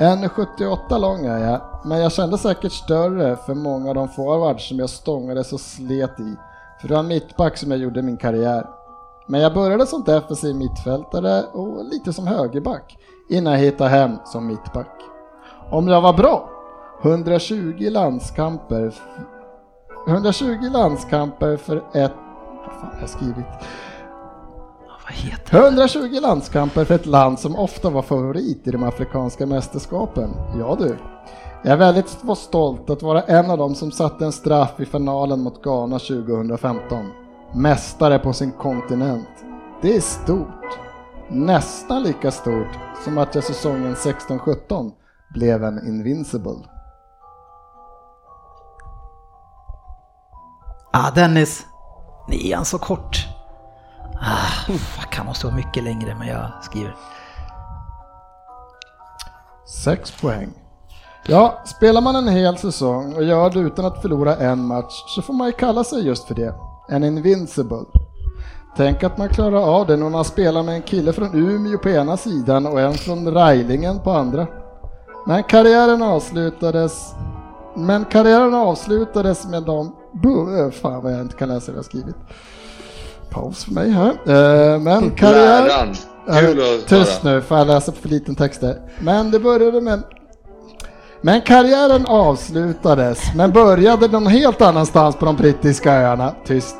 1,78 lång är jag, men jag kände säkert större för många av de forwards som jag stångades och slet i. För det var mittback som jag gjorde min karriär. Men jag började som defensiv mittfältare och lite som högerback innan jag hittade hem som mittback. Om jag var bra? 120 landskamper 120 landskamper för ett... Vad fan har jag skrivit? Vad heter 120 landskamper för ett land som ofta var favorit i de afrikanska mästerskapen. Ja du. Jag är väldigt stolt att vara en av dem som satte en straff i finalen mot Ghana 2015. Mästare på sin kontinent. Det är stort. Nästan lika stort som att jag säsongen 16-17 blev en invincible. Ah, Dennis. Han så kort? Ah, fuck, han måste vara mycket längre, men jag skriver. Sex poäng. Ja, spelar man en hel säsong och gör det utan att förlora en match så får man ju kalla sig just för det. En invincible. Tänk att man klarar av det när man spelar med en kille från Umeå på ena sidan och en från Rajlingen på andra. Men karriären avslutades men karriären avslutades med de... Bu- Fan vad jag inte kan läsa vad jag skrivit. Paus för mig här. Eh, Men karriär... Kul att Tyst nu, får jag läsa för liten text där. Men det började med... Men karriären avslutades, men började någon helt annanstans på de brittiska öarna. Tyst.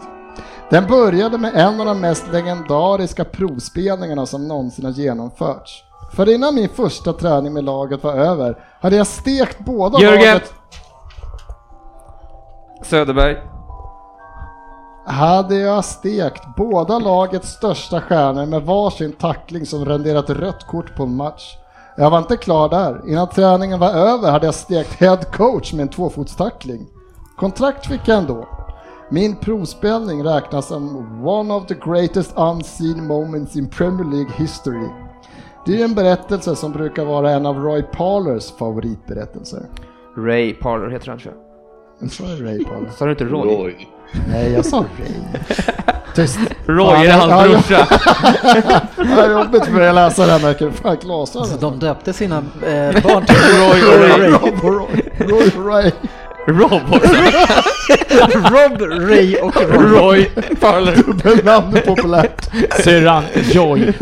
Den började med en av de mest legendariska provspelningarna som någonsin har genomförts. För innan min första träning med laget var över hade jag stekt båda Jörgen! laget... Söderberg. Hade jag stekt båda lagets största stjärnor med varsin tackling som renderat rött kort på en match. Jag var inte klar där. Innan träningen var över hade jag stekt head coach med en tvåfotstackling. Kontrakt fick jag ändå. Min provspelning räknas som one of the greatest unseen moments in Premier League history. Det är en berättelse som brukar vara en av Roy Parlers favoritberättelser. Ray Parler heter han tror jag. Jag sa Ray Parler. Sa du inte Roy? Roy. Nej, jag sa Ray. Tyst. Roy är hans brorsa. Det är jobbigt för mig att läsa det här med fan glasögon. de döpte sina eh, barn till Roy och Ray. Roy, Roy, Ray. Rob också. Rob, Ray och Roy. Roy Parler. Dubbelnamn är populärt. Syrran Joy.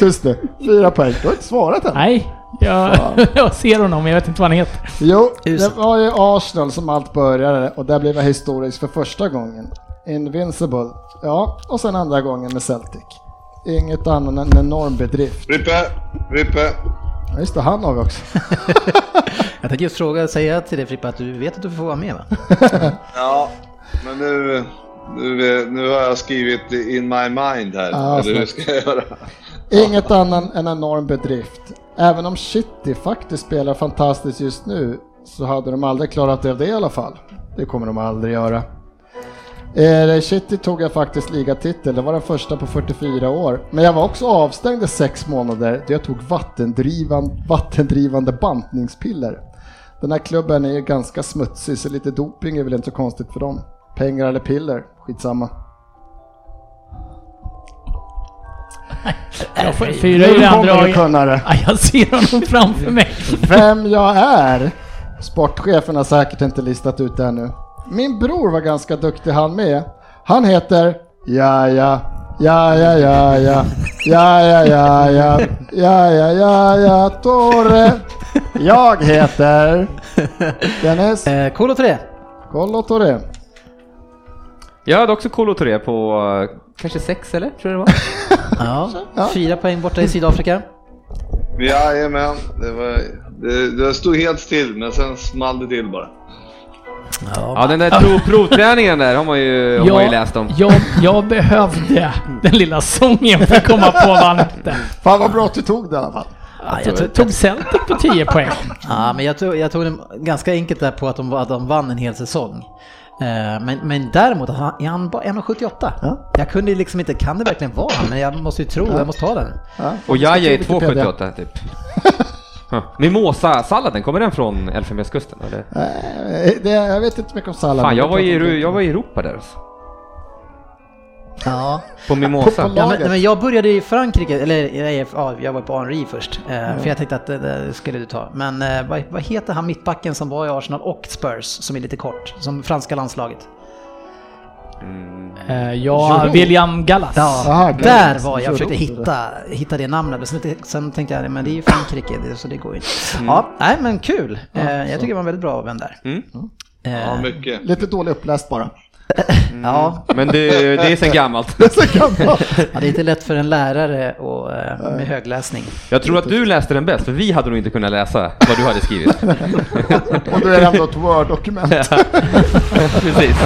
Tyst nu. Fyra poäng. Du har inte svarat än. Nej, jag, jag ser honom men jag vet inte vad han heter. Jo, det var ju Arsenal som allt började och där blev jag historisk för första gången. Invincible. Ja, och sen andra gången med Celtic. Inget annat än en enorm bedrift. Rippe, Rippe. Ja, Just det, han har vi också. Jag tänkte just fråga, säga till dig Frippe att du vet att du får vara med va? Ja, men nu, nu, nu har jag skrivit in my mind här. Eller hur ska jag göra? Inget annat än en enorm bedrift. Även om City faktiskt spelar fantastiskt just nu så hade de aldrig klarat av det i alla fall. Det kommer de aldrig göra. Eh, City tog jag faktiskt ligatitel, det var den första på 44 år. Men jag var också avstängd i sex månader då jag tog vattendrivan, vattendrivande bantningspiller. Den här klubben är ju ganska smutsig så lite doping är väl inte så konstigt för dem. Pengar eller piller, skitsamma. Jag får fyra i Nu det kommer andra. du kunna det. Ja, jag ser honom framför mig. Vem jag är? Sportchefen har säkert inte listat ut det ännu. Min bror var ganska duktig han med. Han heter Ja ja Ja ja ja ja Ja ja ja ja Ja ja ja ja Torre Jag heter Dennis Eh, Kolo 3. Kollo Torre Jag hade också Kolo Touré på eh, kanske sex eller? Tror jag det var. Ja, fyra poäng borta i Sydafrika. Jajamän, det, var, det, det stod helt still men sen small det till bara. Ja, den där prov, provträningen där har man ju, har man ju läst om. Jag, jag behövde den lilla sången för att komma på vad. Fan vad bra att du tog det i alla fall. Ja, jag, tog, Tog Celtic på 10 poäng. ja, men jag, tog, jag tog det ganska enkelt där på att de, att de vann en hel säsong. Eh, Men, men däremot, han- är han bara 1,78? Ja. Jag kunde liksom inte, kan det verkligen vara han? Men jag måste ju tro, jag måste ta den. Ja, Och Jaja är Ska till Wikipedia. 2,78 typ. Ja. Mimosa-salladen, kommer den från Elfenbenskusten eller? Eh, det, jag vet inte mycket om sallad. Fan, jag var, i, jag var i Europa där alltså. Ja. På Mimosa. På- på- Ja, men, Laget. men jag började i Frankrike, eller nej, ja, jag var på Henri först. eh, För jag tänkte att det, det skulle du ta. Men eh, vad, vad heter han mittbacken som var i Arsenal och Spurs, som är lite kort, som franska landslaget? Eh, ja, William Gallas. Ja, Aha, där var jag försökte hitta, hitta det namnet. Men sen, sen tänkte jag, men det är ju Frankrike, det- så det går ju inte. Ja, nej men kul. Eh, jag tycker det var en väldigt bra vän där. Mm. Ja, mycket. Lite dålig uppläst bara. Ja, Men det, det är sen gammalt. Det är så gammalt. ja, det är inte lätt för en lärare och, eh, med högläsning. Jag tror att du läste den bäst, för vi hade nog inte kunnat läsa vad du hade skrivit. Och då är det ändå ett Word-dokument. Precis.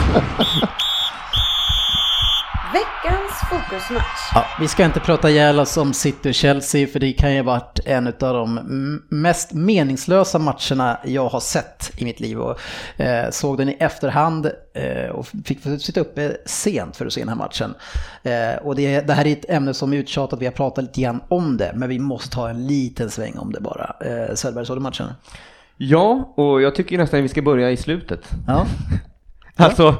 Fokusmatch. Ja, vi ska inte prata ihjäl oss om City och Chelsea för det kan ju ha varit en av de mest meningslösa matcherna jag har sett i mitt liv. Och, eh, såg den i efterhand eh, och fick sitta uppe sent för att se den här matchen. Eh, och det, det här är ett ämne som är uttjatat, vi har pratat lite grann om det, men vi måste ta en liten sväng om det bara. Eh, Söderberg, såg du matchen? Ja, och jag tycker nästan att vi ska börja i slutet. Ja. Alltså,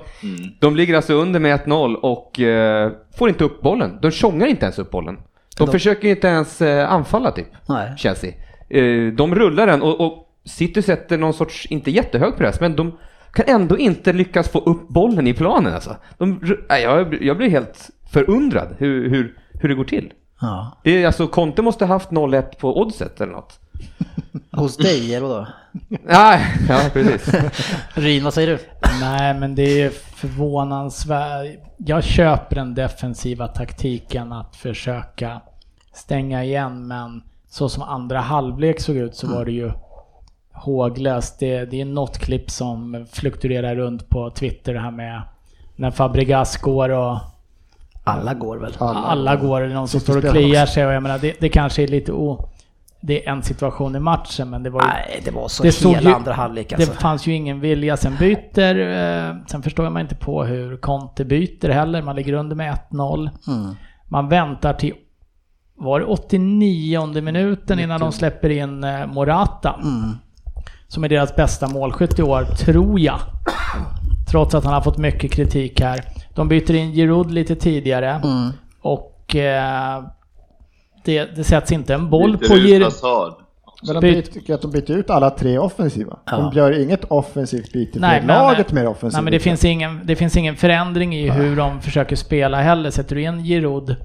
de ligger alltså under med 1-0 och eh, får inte upp bollen. De tjongar inte ens upp bollen. De, De- försöker inte ens eh, anfalla typ, Nej. Chelsea. Eh, de rullar den och, och City sätter någon sorts, inte jättehög press, men de kan ändå inte lyckas få upp bollen i planen alltså. De, jag, jag blir helt förundrad hur, hur, hur det går till. ja. Det är alltså, Conte måste ha haft 0-1 på oddset eller något. Hos dig, eller vadå? Nej, ja precis. Rin, vad säger du? Nej, men det är förvånansvärt. Jag köper den defensiva taktiken att försöka stänga igen, men så som andra halvlek såg ut så var det ju håglöst. Det, det är något klipp som fluktuerar runt på Twitter det här med när Fabregas går och Alla går väl? alla, går, det är någon som står och kliar sig och jag menar det, det kanske är lite o... Det är en situation i matchen men det var ju... Nej, det var så Det hela ju- andra halvlek alltså. Det fanns ju ingen vilja. Sen byter, eh, sen förstår man inte på hur Conte byter heller. Man ligger under med 1-0. Mm. Man väntar till, var det 89 minuten innan de släpper in eh, Morata? Mm. Som är deras bästa målskytt i år, tror jag. Trots att han har fått mycket kritik här. De byter in Giroud lite tidigare. Mm. Och eh, det, det sätts inte en boll på Giroud. Men de Byt- byter, tycker att de byter ut alla tre offensiva. De gör inget offensivt byte Nej, för men- laget mer offensivt. Nej men det finns, ingen, det finns ingen förändring i hur de försöker spela heller. Sätter du in Giroud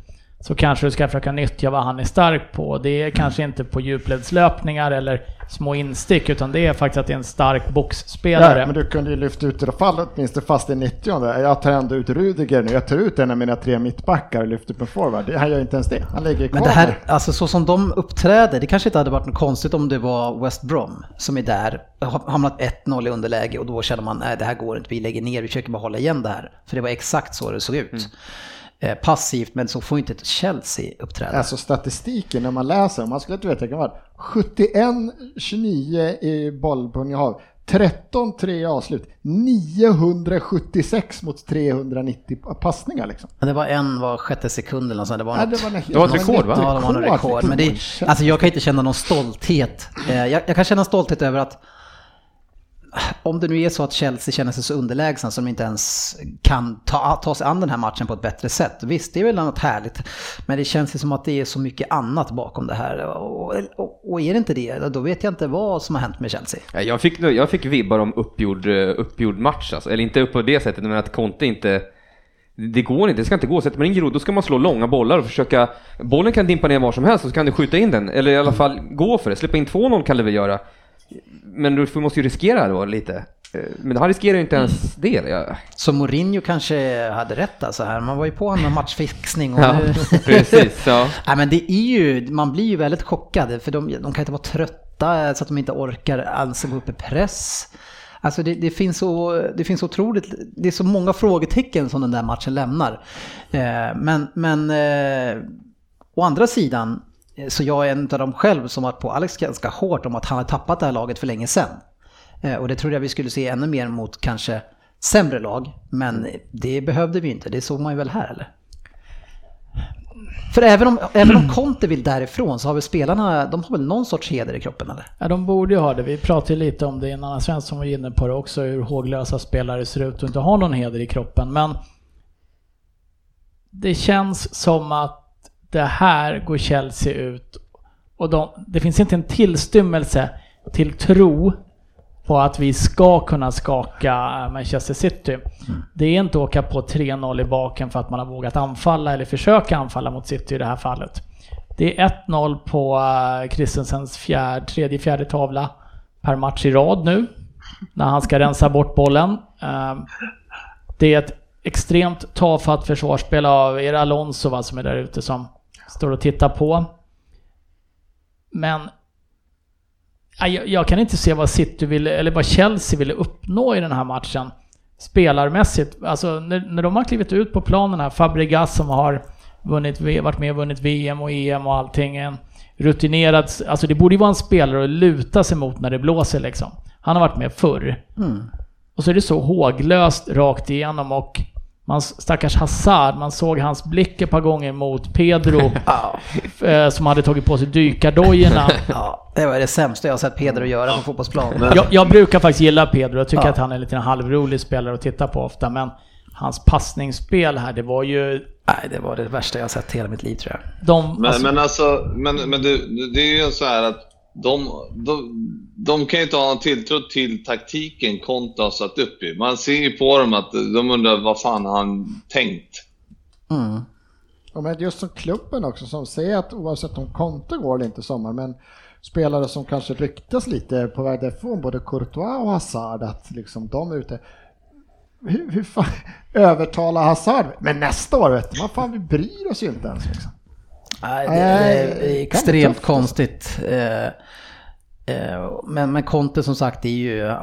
så kanske du ska försöka nyttja vad han är stark på. Det är kanske inte på djupledslöpningar eller små instick utan det är faktiskt att det är en stark boxspelare. Ja, men du kunde ju lyfta ut i alla fall åtminstone fast i 90 Jag tar ändå ut Rudiger nu. Jag tar ut en av mina tre mittbackar och lyfter upp en forward. Det- Han gör inte ens det. Han ligger kvar Men det här, alltså så som de uppträder, det kanske inte hade varit något konstigt om det var West Brom som är där, har hamnat 1-0 i underläge och då känner man nej det här går inte, vi lägger ner, vi försöker bara hålla igen det här. För det var exakt så det såg ut. Eh, passivt, men så får inte ett Chelsea uppträda. Alltså statistiken när man läser, man skulle inte veta vilken var 71-29 i boll på Nyhav. 13-3 avslut. 976 mot 390 passningar liksom. Men det var en var sjätte sekund eller något sånt. Det var, Ja, något, det var, en- Det var ett rekord, va? Ja, det var någon rekord. Men det, alltså jag kan inte känna någon stolthet. Eh, Jag, jag kan känna stolthet över att om det nu är så att Chelsea känner sig så underlägsna som de inte ens kan ta, ta sig an den här matchen på ett bättre sätt. Visst, det är väl något härligt. Men det känns ju som att det är så mycket annat bakom det här. Och, och, och är det inte det, då vet jag inte vad som har hänt med Chelsea. Jag fick, jag fick vibbar om uppgjord, eh, uppgjord match alltså. Eller inte upp på det sättet, men att Conte inte... Det går inte, det ska inte gå. Sätter man in grod, då ska man slå långa bollar och försöka... Bollen kan dimpa ner var som helst och så kan du skjuta in den. Eller i alla fall gå för det. Släppa in 2-0 kan du väl göra. Men du måste ju riskera då lite. Eh, Men han riskerar ju inte ens det. Jag... Så Mourinho kanske hade rätt alltså här. Man var ju på honom med matchfixning och Ja, nu... precis. Ja. Nej men det är ju, man blir ju väldigt chockad för de, de kan inte vara trötta så att de inte orkar alls gå upp i press. Alltså det, det, finns så, det finns otroligt, det är så många frågetecken som den där matchen lämnar. Eh, men, men eh, å andra sidan så jag är en av dem själv som varit på Alex ganska hårt om att han har tappat det här laget för länge sedan. Eh, och det trodde jag vi skulle se ännu mer mot kanske sämre lag. Men det behövde vi inte, det såg man ju väl här eller? För även om, även om Conte vill därifrån så har väl spelarna, de har väl någon sorts heder i kroppen eller? Ja, de borde ju ha det. Vi pratade lite om det innan, Svensson var inne på det också, hur håglösa spelare ser ut och inte har någon heder i kroppen. Men det känns som att det här går Chelsea ut och de, det finns inte en tillstymmelse till tro på att vi ska kunna skaka Manchester City. Det är inte att åka på 3-0 i baken för att man har vågat anfalla eller försöka anfalla mot City i det här fallet. Det är 1-0 på eh, Christensens fjärde, tredje, fjärde tavla per match i rad nu. när han ska rensa bort bollen. Eh, det är ett extremt tafatt försvarsspel av er Alonso va, som är där ute som står och tittar på. Men jag, jag kan inte se vad City ville, eller vad Chelsea ville uppnå i den här matchen spelarmässigt. Alltså när, när de har klivit ut på planen här, Fabregas som har vunnit, varit med och vunnit VM och EM och allting. En rutinerad, alltså det borde ju vara en spelare att luta sig mot när det blåser liksom. Han har varit med förr. Mm. Och så är det så håglöst rakt igenom och man, stackars Hazard, man såg hans blick ett par gånger mot Pedro eh, som hade tagit på sig dykardojorna. Ja, det var det sämsta jag har sett Pedro göra på fotbollsplan. Jag, jag, brukar faktiskt gilla Pedro, jag tycker ja. att han är en liten halvrolig spelare att titta på ofta, men hans passningsspel här, det var ju... Nej, det var det värsta jag har sett i hela mitt liv tror jag. De, men, alltså, men alltså, men, men det, det är ju så här att de, de, de kan ju inte ha en tilltro till taktiken Konto har satt upp i. Man ser ju på dem att de undrar vad fan har han tänkt? Mm. Och men just som klubben också som säger att oavsett om Conte går eller inte i sommar, men spelare som kanske ryktas lite på väg därifrån, både Courtois och Hazard, att liksom de är ute. Hur, hur fan övertala Hazard? Men nästa år vet du, vad fan vi bryr oss ju inte ens liksom. Nej, det är extremt konstigt. Eh, eh, men, men Conte som sagt är ju,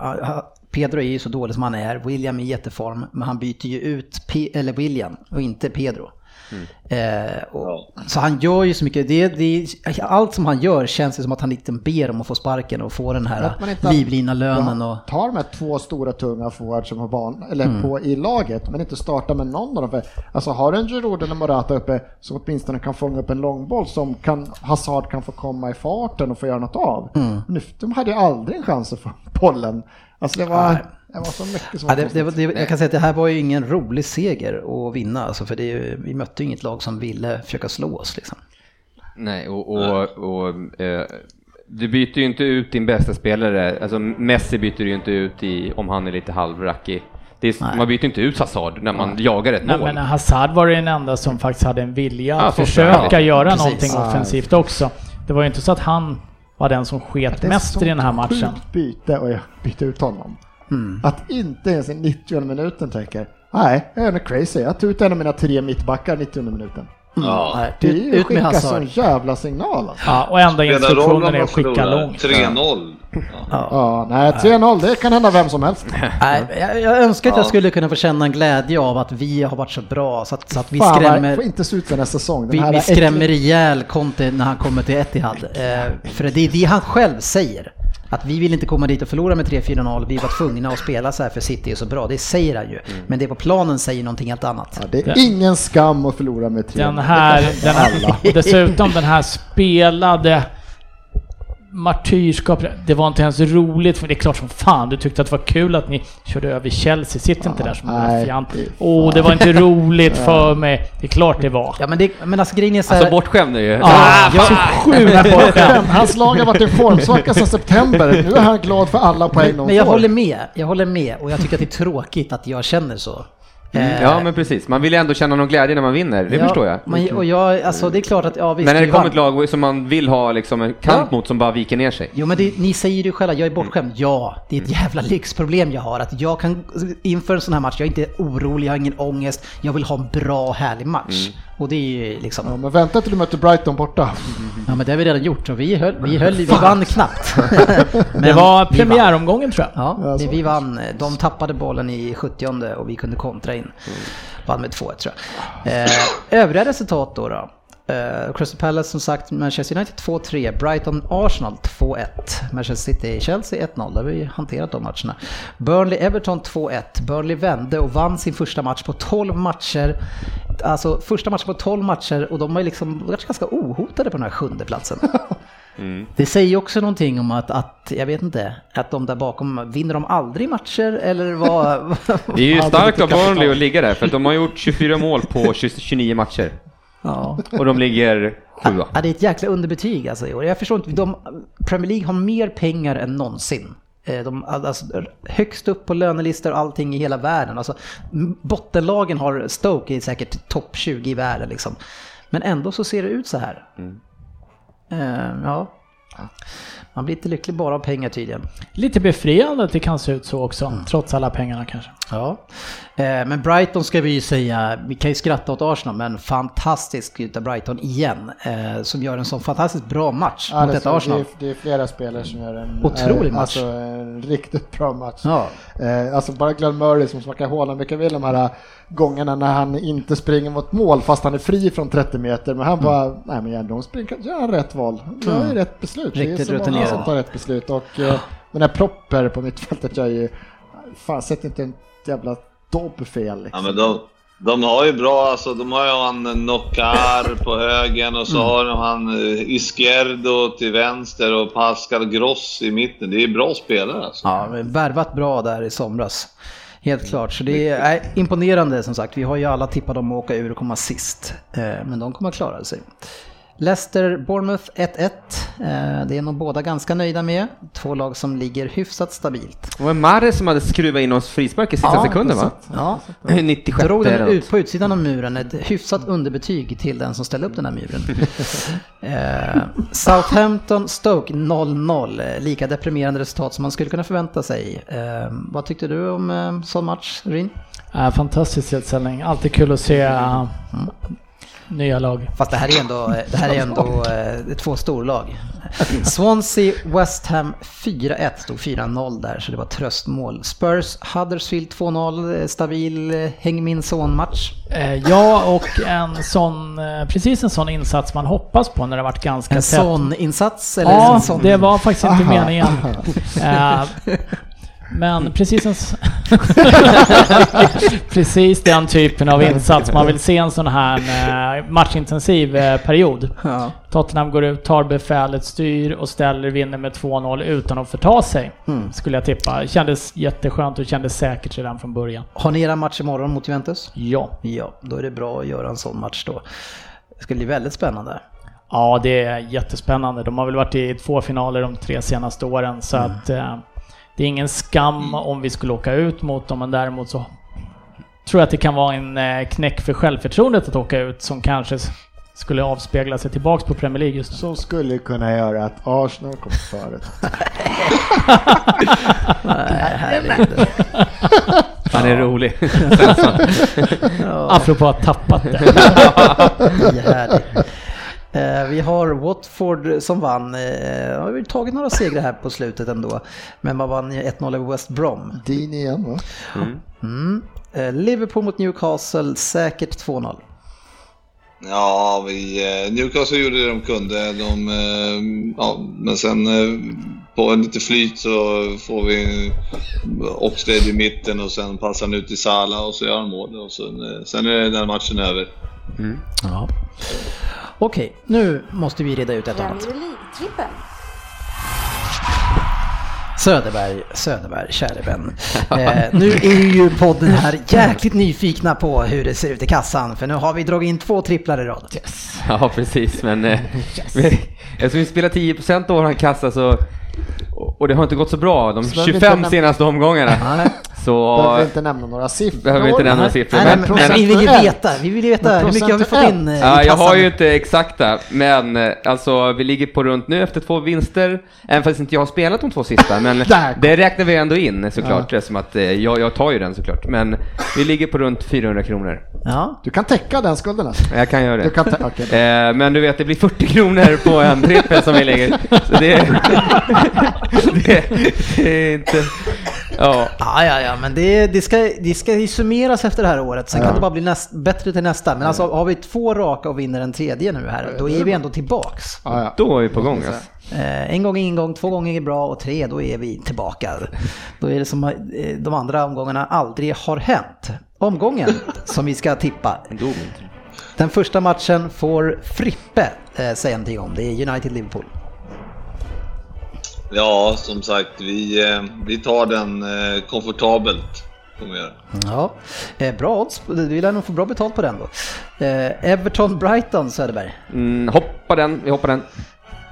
Pedro är ju så dålig som han är, William är i jätteform, men han byter ju ut P eller William och inte Pedro. Mm. Eh, och, så han gör ju så mycket. Det, det, allt som han gör känns det som att han inte ber om att få sparken och få den här livlina lönen. Och... Tar de här två stora tunga forwards som har ban, eller mm. på i laget, men inte startar med någon av dem. För, alltså har du en Giroud eller Morata uppe som åtminstone kan fånga upp en långboll som kan, Hazard kan få komma i farten och få göra något av. Mm. Nu, de hade ju aldrig en chans att få bollen. Alltså det var... Det var så mycket som ja, det, det, det, Jag kan säga att det här var ju ingen rolig seger att vinna, alltså, för det, vi mötte ju inget lag som ville försöka slå oss. Liksom. Nej, och, och, och eh, du byter ju inte ut din bästa spelare, alltså Messi byter du ju inte ut i, om han är lite halvrackig. Är, man byter inte ut Hazard när man Nej. jagar ett Nej, mål. Men Hazard var den enda som faktiskt hade en vilja att försöka göra Precis. någonting offensivt också. Det var ju inte så att han var den som sket mest i den här matchen. byte och jag bytte ut honom. Mm. Att inte ens i 90 minuten tänker, nej, jag är nog crazy. Jag tog ut en av mina tre mittbackar 90 minuten. Mm. Ja. Det är ju ut skicka sån jävla signal alltså. Ja, och enda instruktionen är att skicka långt. 3-0. Ja. ja, nej 3-0 det kan hända vem som helst. Nej, jag, jag önskar att jag skulle kunna få känna en glädje av att vi har varit så bra så att, så att vi Fan, skrämmer... får inte se ut den här säsongen. Vi, vi skrämmer ihjäl Conte när han kommer till Etihad. Eh, för det är det han själv säger. Att vi vill inte komma dit och förlora med 3-4-0, vi var tvungna att spela så här för City är så bra. Det säger han ju. Mm. Men det på planen säger någonting helt annat. Ja, det är ingen skam att förlora med 3-0. Den här, den här dessutom den här spelade martyrskap. Det var inte ens roligt, för det är klart som fan du tyckte att det var kul att ni körde över Chelsea. Sitt inte där som en fjant. Åh, det var inte roligt för mig. Det är klart det var. Ja men, det, men alltså grejen är så här... Alltså bortskämd är ju. Ja, ah, jag är så sjukt bortskämd. Hans lag har varit i formsvacka sedan september. Nu är han glad för alla poäng Men jag får. håller med. Jag håller med och jag tycker att det är tråkigt att jag känner så. Mm. Ja men precis, man vill ju ändå känna någon glädje när man vinner, det ja, förstår jag. Man, och jag, alltså det är klart att, ja visst. Men när det kommer ett lag som man vill ha liksom en kamp ja. mot som bara viker ner sig. Jo men det, ni säger ju själva, jag är bortskämd. Ja, det är ett mm. jävla lyxproblem jag har. Att jag kan, inför en sån här match, jag är inte orolig, jag har ingen ångest. Jag vill ha en bra, härlig match. Mm. Och det är ju liksom... Ja, men vänta till du möter Brighton borta. Ja men det har vi redan gjort och vi höll, vi, höll, vi vann knappt. det var premiäromgången tror jag. Ja, ja vi vann. De tappade bollen i 70 och vi kunde kontra in. Mm. Vann med 2-1 tror jag. Eh, övriga resultat då då? Uh, Crystal Palace som sagt, Manchester United 2-3, Brighton Arsenal 2-1, Manchester City Chelsea 1-0, där har vi hanterat de matcherna. Burnley Everton 2-1, Burnley vände och vann sin första match på 12 matcher. Alltså första matchen på 12 matcher och de har liksom varit ganska ohotade på den här sjunde platsen. Mm. Det säger också någonting om att, att, jag vet inte, att de där bakom, vinner de aldrig matcher eller vad? det är ju starkt av Burnley att ligga där för att de har gjort 24 mål på 29 matcher. Ja. Och de ligger sjua. Ja, det är ett jäkla underbetyg alltså i år. Jag förstår inte, de, Premier League har mer pengar än någonsin. Eh, de, alltså, högst upp på lönelistor och allting i hela världen. Alltså, bottenlagen har Stoke är säkert topp 20 i världen liksom. Men ändå så ser det ut så här. Mm. Uh, ja. Man blir inte lycklig bara av pengar tydligen. Lite befriande att det kan se ut så också, trots alla pengarna kanske. Ja. Eh, Men Brighton ska vi ju säga, vi kan ju skratta åt Arsenal, men fantastiskt utav Brighton igen. eh, Som gör en sån fantastiskt bra match Ja, mot detta Arsenal. det, är, det är flera spelare som gör en, Otrolig eh, match. Alltså, en riktigt bra match. Ja. Alltså bara Glenn Murray som smakar hålen vilka vill de här gångerna när han inte springer mot mål fast han är fri från 30 meter. Men han bara, nej men de springer, gör han rätt val. Gör Mm. rätt beslut. det är Riktigt så många som tar rätt beslut. Och den här Propper på mittfältet gör ju, fan sätt inte en jävla dobb fel. Ja, Liksom. men de, de har ju bra, alltså de har ju han Nockar på högen och så Mm. har de han eh, Izquierdo till vänster och Pascal Gross i mitten. Det är bra spelare alltså. Ja, värvat bra där i somras. Helt klart, så det är imponerande som sagt. Vi har ju alla tippat dem att åka ur och komma sist. Eh, men de kommer att klara sig. Leicester, Bournemouth 1-1. Eh, det är nog båda ganska nöjda med. Två lag som ligger hyfsat stabilt. Det var Mares som hade skruvat in oss frispark i sista Ja, sekunden va? Ja, 96 drog den ut på utsidan av muren, ett hyfsat underbetyg till den som ställde upp den här muren. eh, Southampton Stoke 0-0, eh, lika deprimerande resultat som man skulle kunna förvänta sig. Eh, vad tyckte du om eh, sån match, Rin? Fantastisk utställning, alltid kul att se äh, nya lag. Fast det här är ändå, det här är ändå eh, två storlag. Swansea, West Ham 4-1, stod 4-0 där så det var tröstmål. Spurs, Huddersfield 2-0, eh, stabil eh, häng min son-match. Eh, ja, och en sån, precis en sån insats man hoppas på när det varit ganska En tätt. sån insats eller Ja, en sån... det var faktiskt inte Aha. meningen. Men precis en... precis den typen av insats. Man vill se en sån här eh, matchintensiv eh, period. Ja. Tottenham går ut, tar befälet, styr och ställer, vinner med 2-0 utan att förta sig. Mm. Skulle jag tippa. Kändes jätteskönt och kändes säkert redan från början. Har ni era match imorgon mot Juventus? Ja. Ja, då är det bra att göra en sån match då. Det ska bli väldigt spännande. Ja, det är jättespännande. De har väl varit i två finaler de tre senaste åren så Mm. att eh, det är ingen skam om vi skulle åka ut mot dem, men däremot så tror jag att det kan vara en eh, knäck för självförtroendet att åka ut som kanske skulle avspegla sig tillbaks på Premier League just nu. Som skulle kunna göra att Arsenal kom före. Han är rolig. Apropå att ha tappat det. Eh, Vi har Watford som vann. Eh, Har vi tagit några segrar här på slutet ändå. Men man vann ju 1-0 över West Brom. Dean igen va? Mm. Eh, Liverpool mot Newcastle, säkert 2-0. Ja, vi, Newcastle gjorde det de kunde. De, ja, men sen på en lite flyt så får vi Oxlade i mitten och sen passar han ut till Salah och så gör han mål. Och sen, sen är den matchen över. Ja. Okej, nu måste vi reda ut ett annat. Söderberg, Söderberg, käre vän. Eh, nu är ju podden här jäkligt nyfikna på hur det ser ut i kassan, för nu har vi dragit in två tripplar i rad. Ja, precis. Men eh, vi- eftersom vi spelar 10% av våran kassa så... Och det har inte gått så bra de Så behöver vi 25 inte senaste omgångarna. Så... Behöver inte nämna några siffror. Behöver vi inte nämna några siffror. Nej, Men, men, men, vi vill ju veta, vi vill ju veta hur mycket har vi fått in eh, i Ja, jag har ju inte exakta, men eh, alltså vi ligger på runt nu efter två vinster, även fast inte jag har spelat de två sista, men det räknar vi ändå in såklart, eftersom att eh, jag, jag tar ju den såklart. Men vi ligger på runt 400 kronor. Ja, Du kan täcka den skulden alltså. Jag kan göra Du det. kan ta- okej. Eh, men du vet, det blir 40 kronor på en trippel som vi lägger. Så det, det, det är inte... Ja. ja, ja, ja men det, det, ska, det ska ju summeras efter det här året, sen kan det bara bli näst, bättre till nästa. Men alltså har vi två raka och vinner en tredje nu här, då är vi ändå tillbaks. Ja, ja. Då är vi på gång alltså. Eh, en gång är ingång, två gånger är bra och tre, då är vi tillbaka. Då är det som eh, de andra omgångarna aldrig har hänt. Omgången som vi ska tippa. Den första matchen får Frippe eh, säga någonting om. Det är United-Liverpool. Ja, som sagt, vi, eh, vi tar den eh, komfortabelt. Ja, eh, bra odds. Vi lär nog få bra betalt på den då. Everton-Brighton, Söderberg. Mm, hoppa den, vi hoppar den.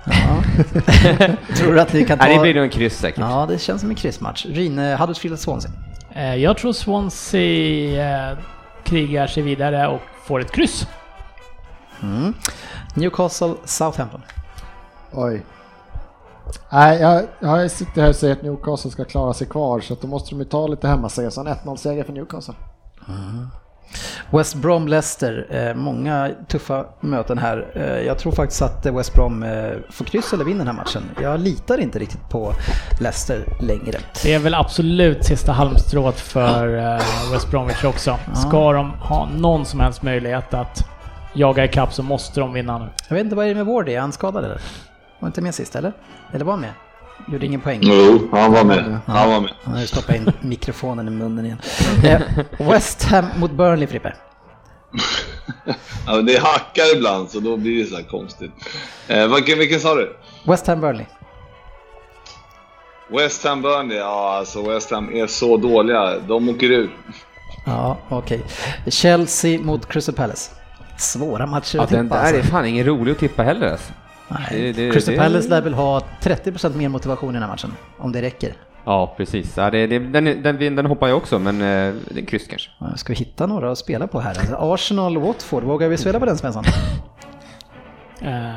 Tror du att ni kan ta... Nej, det blir nog en kryss säkert. Ja, det känns som en kryssmatch. Ryn, eh, Huddersfield-Swansea. Eh, jag tror Swansea krigar sig vidare och får ett kryss. Mm. Newcastle-Southampton. Oj. Nej, jag, jag sitter här och säger att Newcastle ska klara sig kvar så att då måste de ju ta lite hemmaseger. Så en 1-0-seger för Newcastle. West Brom Leicester, eh, många tuffa möten här. Eh, jag tror faktiskt att West Brom eh, får kryss eller vinner den här matchen. Jag litar inte riktigt på Leicester längre. Det är väl absolut sista halmstrået för eh, West Bromwich också. Ska de ha någon som helst möjlighet att jaga ikapp så måste de vinna nu. Jag vet inte vad är det med Wardy, är han skadad eller? Var inte med sist eller? Eller var med? Gjorde ingen poäng. Jo, han var med. Han var med. Han ju stoppat in mikrofonen i munnen igen. Eh, West Ham mot Burnley Frippe. Ja, men det hackar ibland så då blir det så här konstigt. Eh, vilken, vilken sa du? West Ham Burnley. West Ham Burnley? Ja, alltså West Ham är så dåliga. De åker ur. Ja, okej. Chelsea mot Crystal Palace. Svåra matcher Ja, att den tippa där är alltså. fan ingen rolig att tippa heller alltså. Nej, det- det- Crystal det- Palace lär väl ha 30% mer motivation i den här matchen. Om det räcker. Ja, precis. Ja, det, det, den, den, den hoppar jag också, men eh, det är kryss kanske. Ja, Ska vi hitta några att spela på här? Alltså, Arsenal Watford, vågar vi spela på den Svensson? Eh,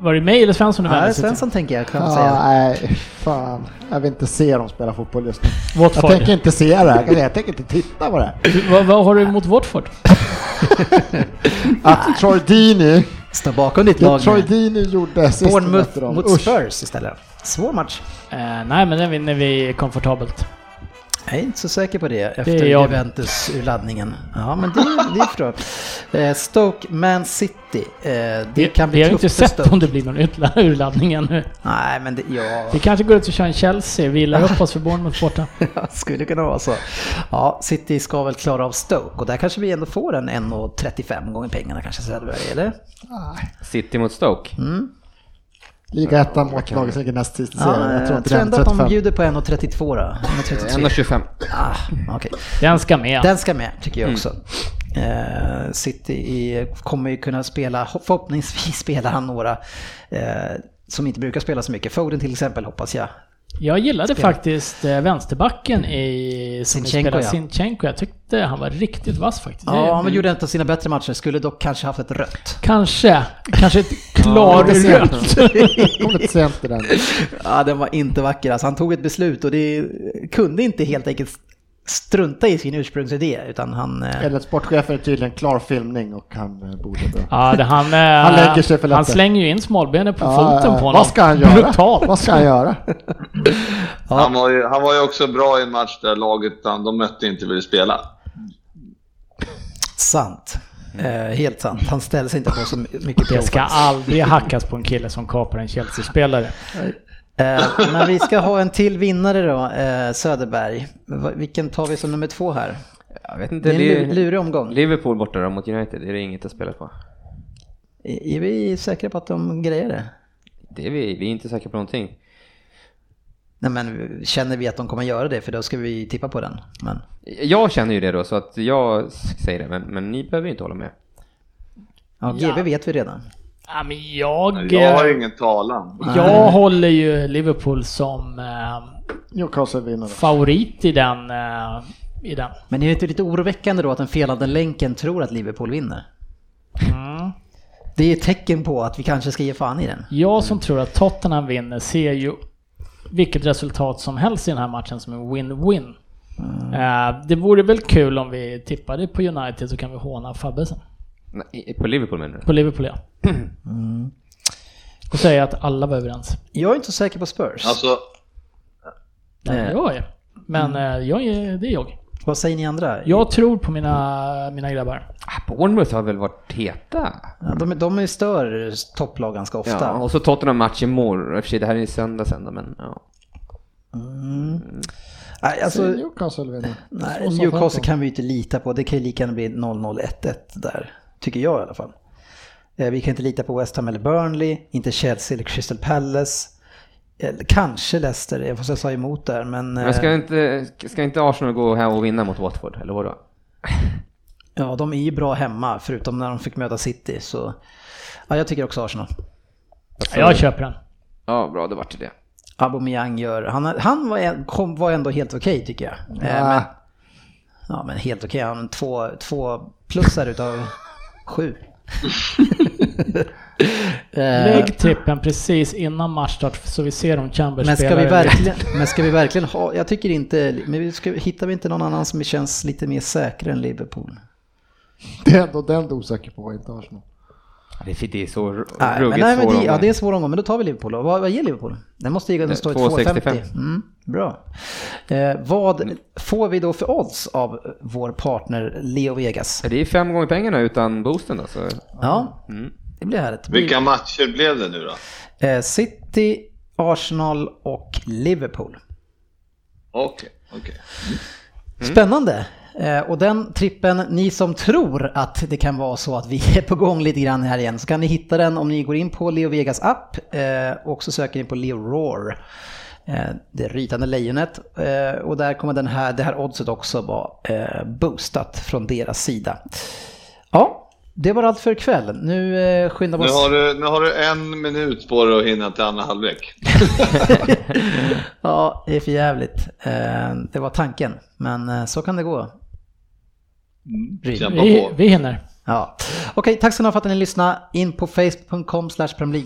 var det mig eller Svensson du vände Nej? Svensson tänker jag kan Ja, säga. nej, fan. Jag vill inte se dem spela fotboll just nu. Jag Watford. tänker inte se det. Jag, jag tänker inte titta på det. Vad, vad har du emot Watford? Att Troy Deeney, Stå bakom ditt lag Troy Deeney gjorde sist Bournemouth mot. Spurs istället. Svår match. Eh, nej, men den vinner vi komfortabelt. Jag är inte så säker på det efter är jag. Juventus ur laddningen. Ja, men det, det är bra. Eh, Stoke, Man City. Eh, det Vi, kan vi bli har ju inte tufft för sett Stoke. om det blir någon urladdning ännu. Nej, men det, ja, Vi kanske går ut och kör en Chelsea, vilar upp oss för Bournemouth borta. skulle kunna vara så. Ja, City ska väl klara av Stoke och där kanske vi ändå får en 1,35 gånger pengarna kanske Söderberg, eller? City mot Stoke. Ligaettan mot laget som ligger näst sist i Ja, serien. Jag tror ändå att de 35. bjuder på 1,32 då. 1,33. 1,25. Ah, okej. Den ska med. Den ska med, tycker jag också. Eh, City i, kommer ju kunna spela, förhoppningsvis spelar han några eh, som inte brukar spela så mycket. Foden till exempel hoppas jag. Jag gillade Spela. faktiskt eh, vänsterbacken i som Sinchenko, spelade, ja. Sinchenko. Jag tyckte han var riktigt vass faktiskt. Ja, han gjorde en av sina bättre matcher, skulle dock kanske haft ett rött. Kanske, kanske ett klarrött. Ja, den var inte vacker. Alltså, han tog ett beslut och det kunde inte helt enkelt strunta i sin ursprungsidé, utan han... eh, Eller sportchefen är tydligen klar filmning och han eh, borde. Ja, det, han, eh, Han lägger sig för han lätt. slänger ju in smålbenet på Ja, foten ja, på honom. Vad ska han göra? Brutalt. Vad ska han göra? Han, var ju, han var ju också bra i en match där laget han, de mötte inte ville spela. Sant. Eh, helt sant. Han ställer sig inte på så mycket Det ska prov. aldrig hackas på en kille som kapar en Chelsea-spelare. Eh, men vi ska ha en till vinnare då, eh, Söderberg. Vilken tar vi som nummer två här? Jag vet Det inte. är en lurig omgång. Liverpool borta då mot United, är det inget att spela på? Är vi säkra på att de grejer det? Det är vi, vi är inte säkra på någonting. Nej men känner vi att de kommer göra det? För då ska vi tippa på den. Men, Jag känner ju det då, så att jag säger det, men, men ni behöver ju inte hålla med. ja, Ja. GB vet vi redan. Ja, men jag, Jag har eh, ingen talan. jag håller ju Liverpool som eh, favorit i den. Eh, i den. Men är det inte lite oroväckande då att den felande länken tror att Liverpool vinner? Mm. Det är ett tecken på att vi kanske ska ge fan i den. Jag som tror att Tottenham vinner ser ju vilket resultat som helst i den här matchen som en win-win. Eh, det vore väl kul om vi tippade på United så kan vi håna Fabbe sen. Nej, på Liverpool menar du? På Liverpool ja. Och säga att alla var överens. Jag är inte så säker på Spurs. Alltså, Nej, jag är. Men eh, jag är, det är jag. Vad säger ni andra? Jag tror på mina, mina grabbar. Ah, Bournemouth har väl varit heta? Ja, de, de är stör topplag ganska ofta. Ja, och så Tottenham match imorgon. I och för sig, det här är ju söndag sen men ja. Nej, alltså, Newcastle nej, Newcastle kan vi ju inte lita på. Det kan ju lika gärna bli 0-0-1-1 där. Tycker jag i alla fall. Eh, Vi kan inte lita på West Ham eller Burnley, inte Chelsea eller Crystal Palace. Eller Kanske Leicester, jag får säga emot där men... Men ska eh, inte, ska inte Arsenal gå här och vinna mot Watford, eller vadå? Ja, de är ju bra hemma, förutom när de fick möta City. Så ja, jag tycker också Arsenal. Alltså, Jag köper den. Ja, bra, det vart det. Aubameyang gör, han, han var, kom, var ändå helt okej tycker jag. Eh, Ja. Men, ja men helt okej, han två, två plussar utav sju. Eh, Lägg trippen precis innan matchstart så vi ser om Chambers Men ska, vi verkligen, men ska vi verkligen ha, jag tycker inte, men vi ska, hittar vi inte någon annan som känns lite mer säker än Liverpool? Det är ändå den du är osäker på, inte Arsenal. Det är- så r- Nej, men, ruggigt nej, men svår det, ja, det är en svår omgång, men då tar vi Liverpool. Vad, vad ger Liverpool? Den måste ju den står i 2,50. 2,65. Mm, bra. Eh, vad får vi då för odds av vår partner Leo Vegas? Det är fem gånger pengarna utan boosten alltså. Ja, Mm. det blir härligt. Vilka matcher blev det nu då? eh, City, Arsenal och Liverpool. Okej, okej. Spännande. Eh, Och den trippen, ni som tror att det kan vara så att vi är på gång lite grann här igen, så kan ni hitta den om ni går in på Leo Vegas app eh, och så söker ni på Leo Roar. eh, Det rytande lejonet. Och där kommer den här, det här oddset också vara boostat från deras sida. Ja, det var allt för ikväll. Nu skyndar vi Nu oss. har, du, nu har du en minut på dig att hinna till andra halvlek. Ja, det är för jävligt. Det var tanken, men så kan det gå. Kämpa Vi, på. vi hinner. Ja. Okej, tack så mycket för att ni lyssnade. In på facebook.com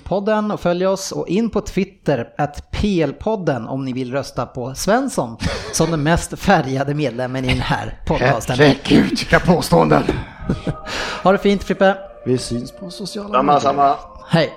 podden och följ oss och in på Twitter att PL-podden om ni vill rösta på Svensson som den mest färgade medlemmen i den här podcasten. Herregud, vilka påståenden! Ha det fint Frippe. Vi syns på sociala Samma, samma. Hej.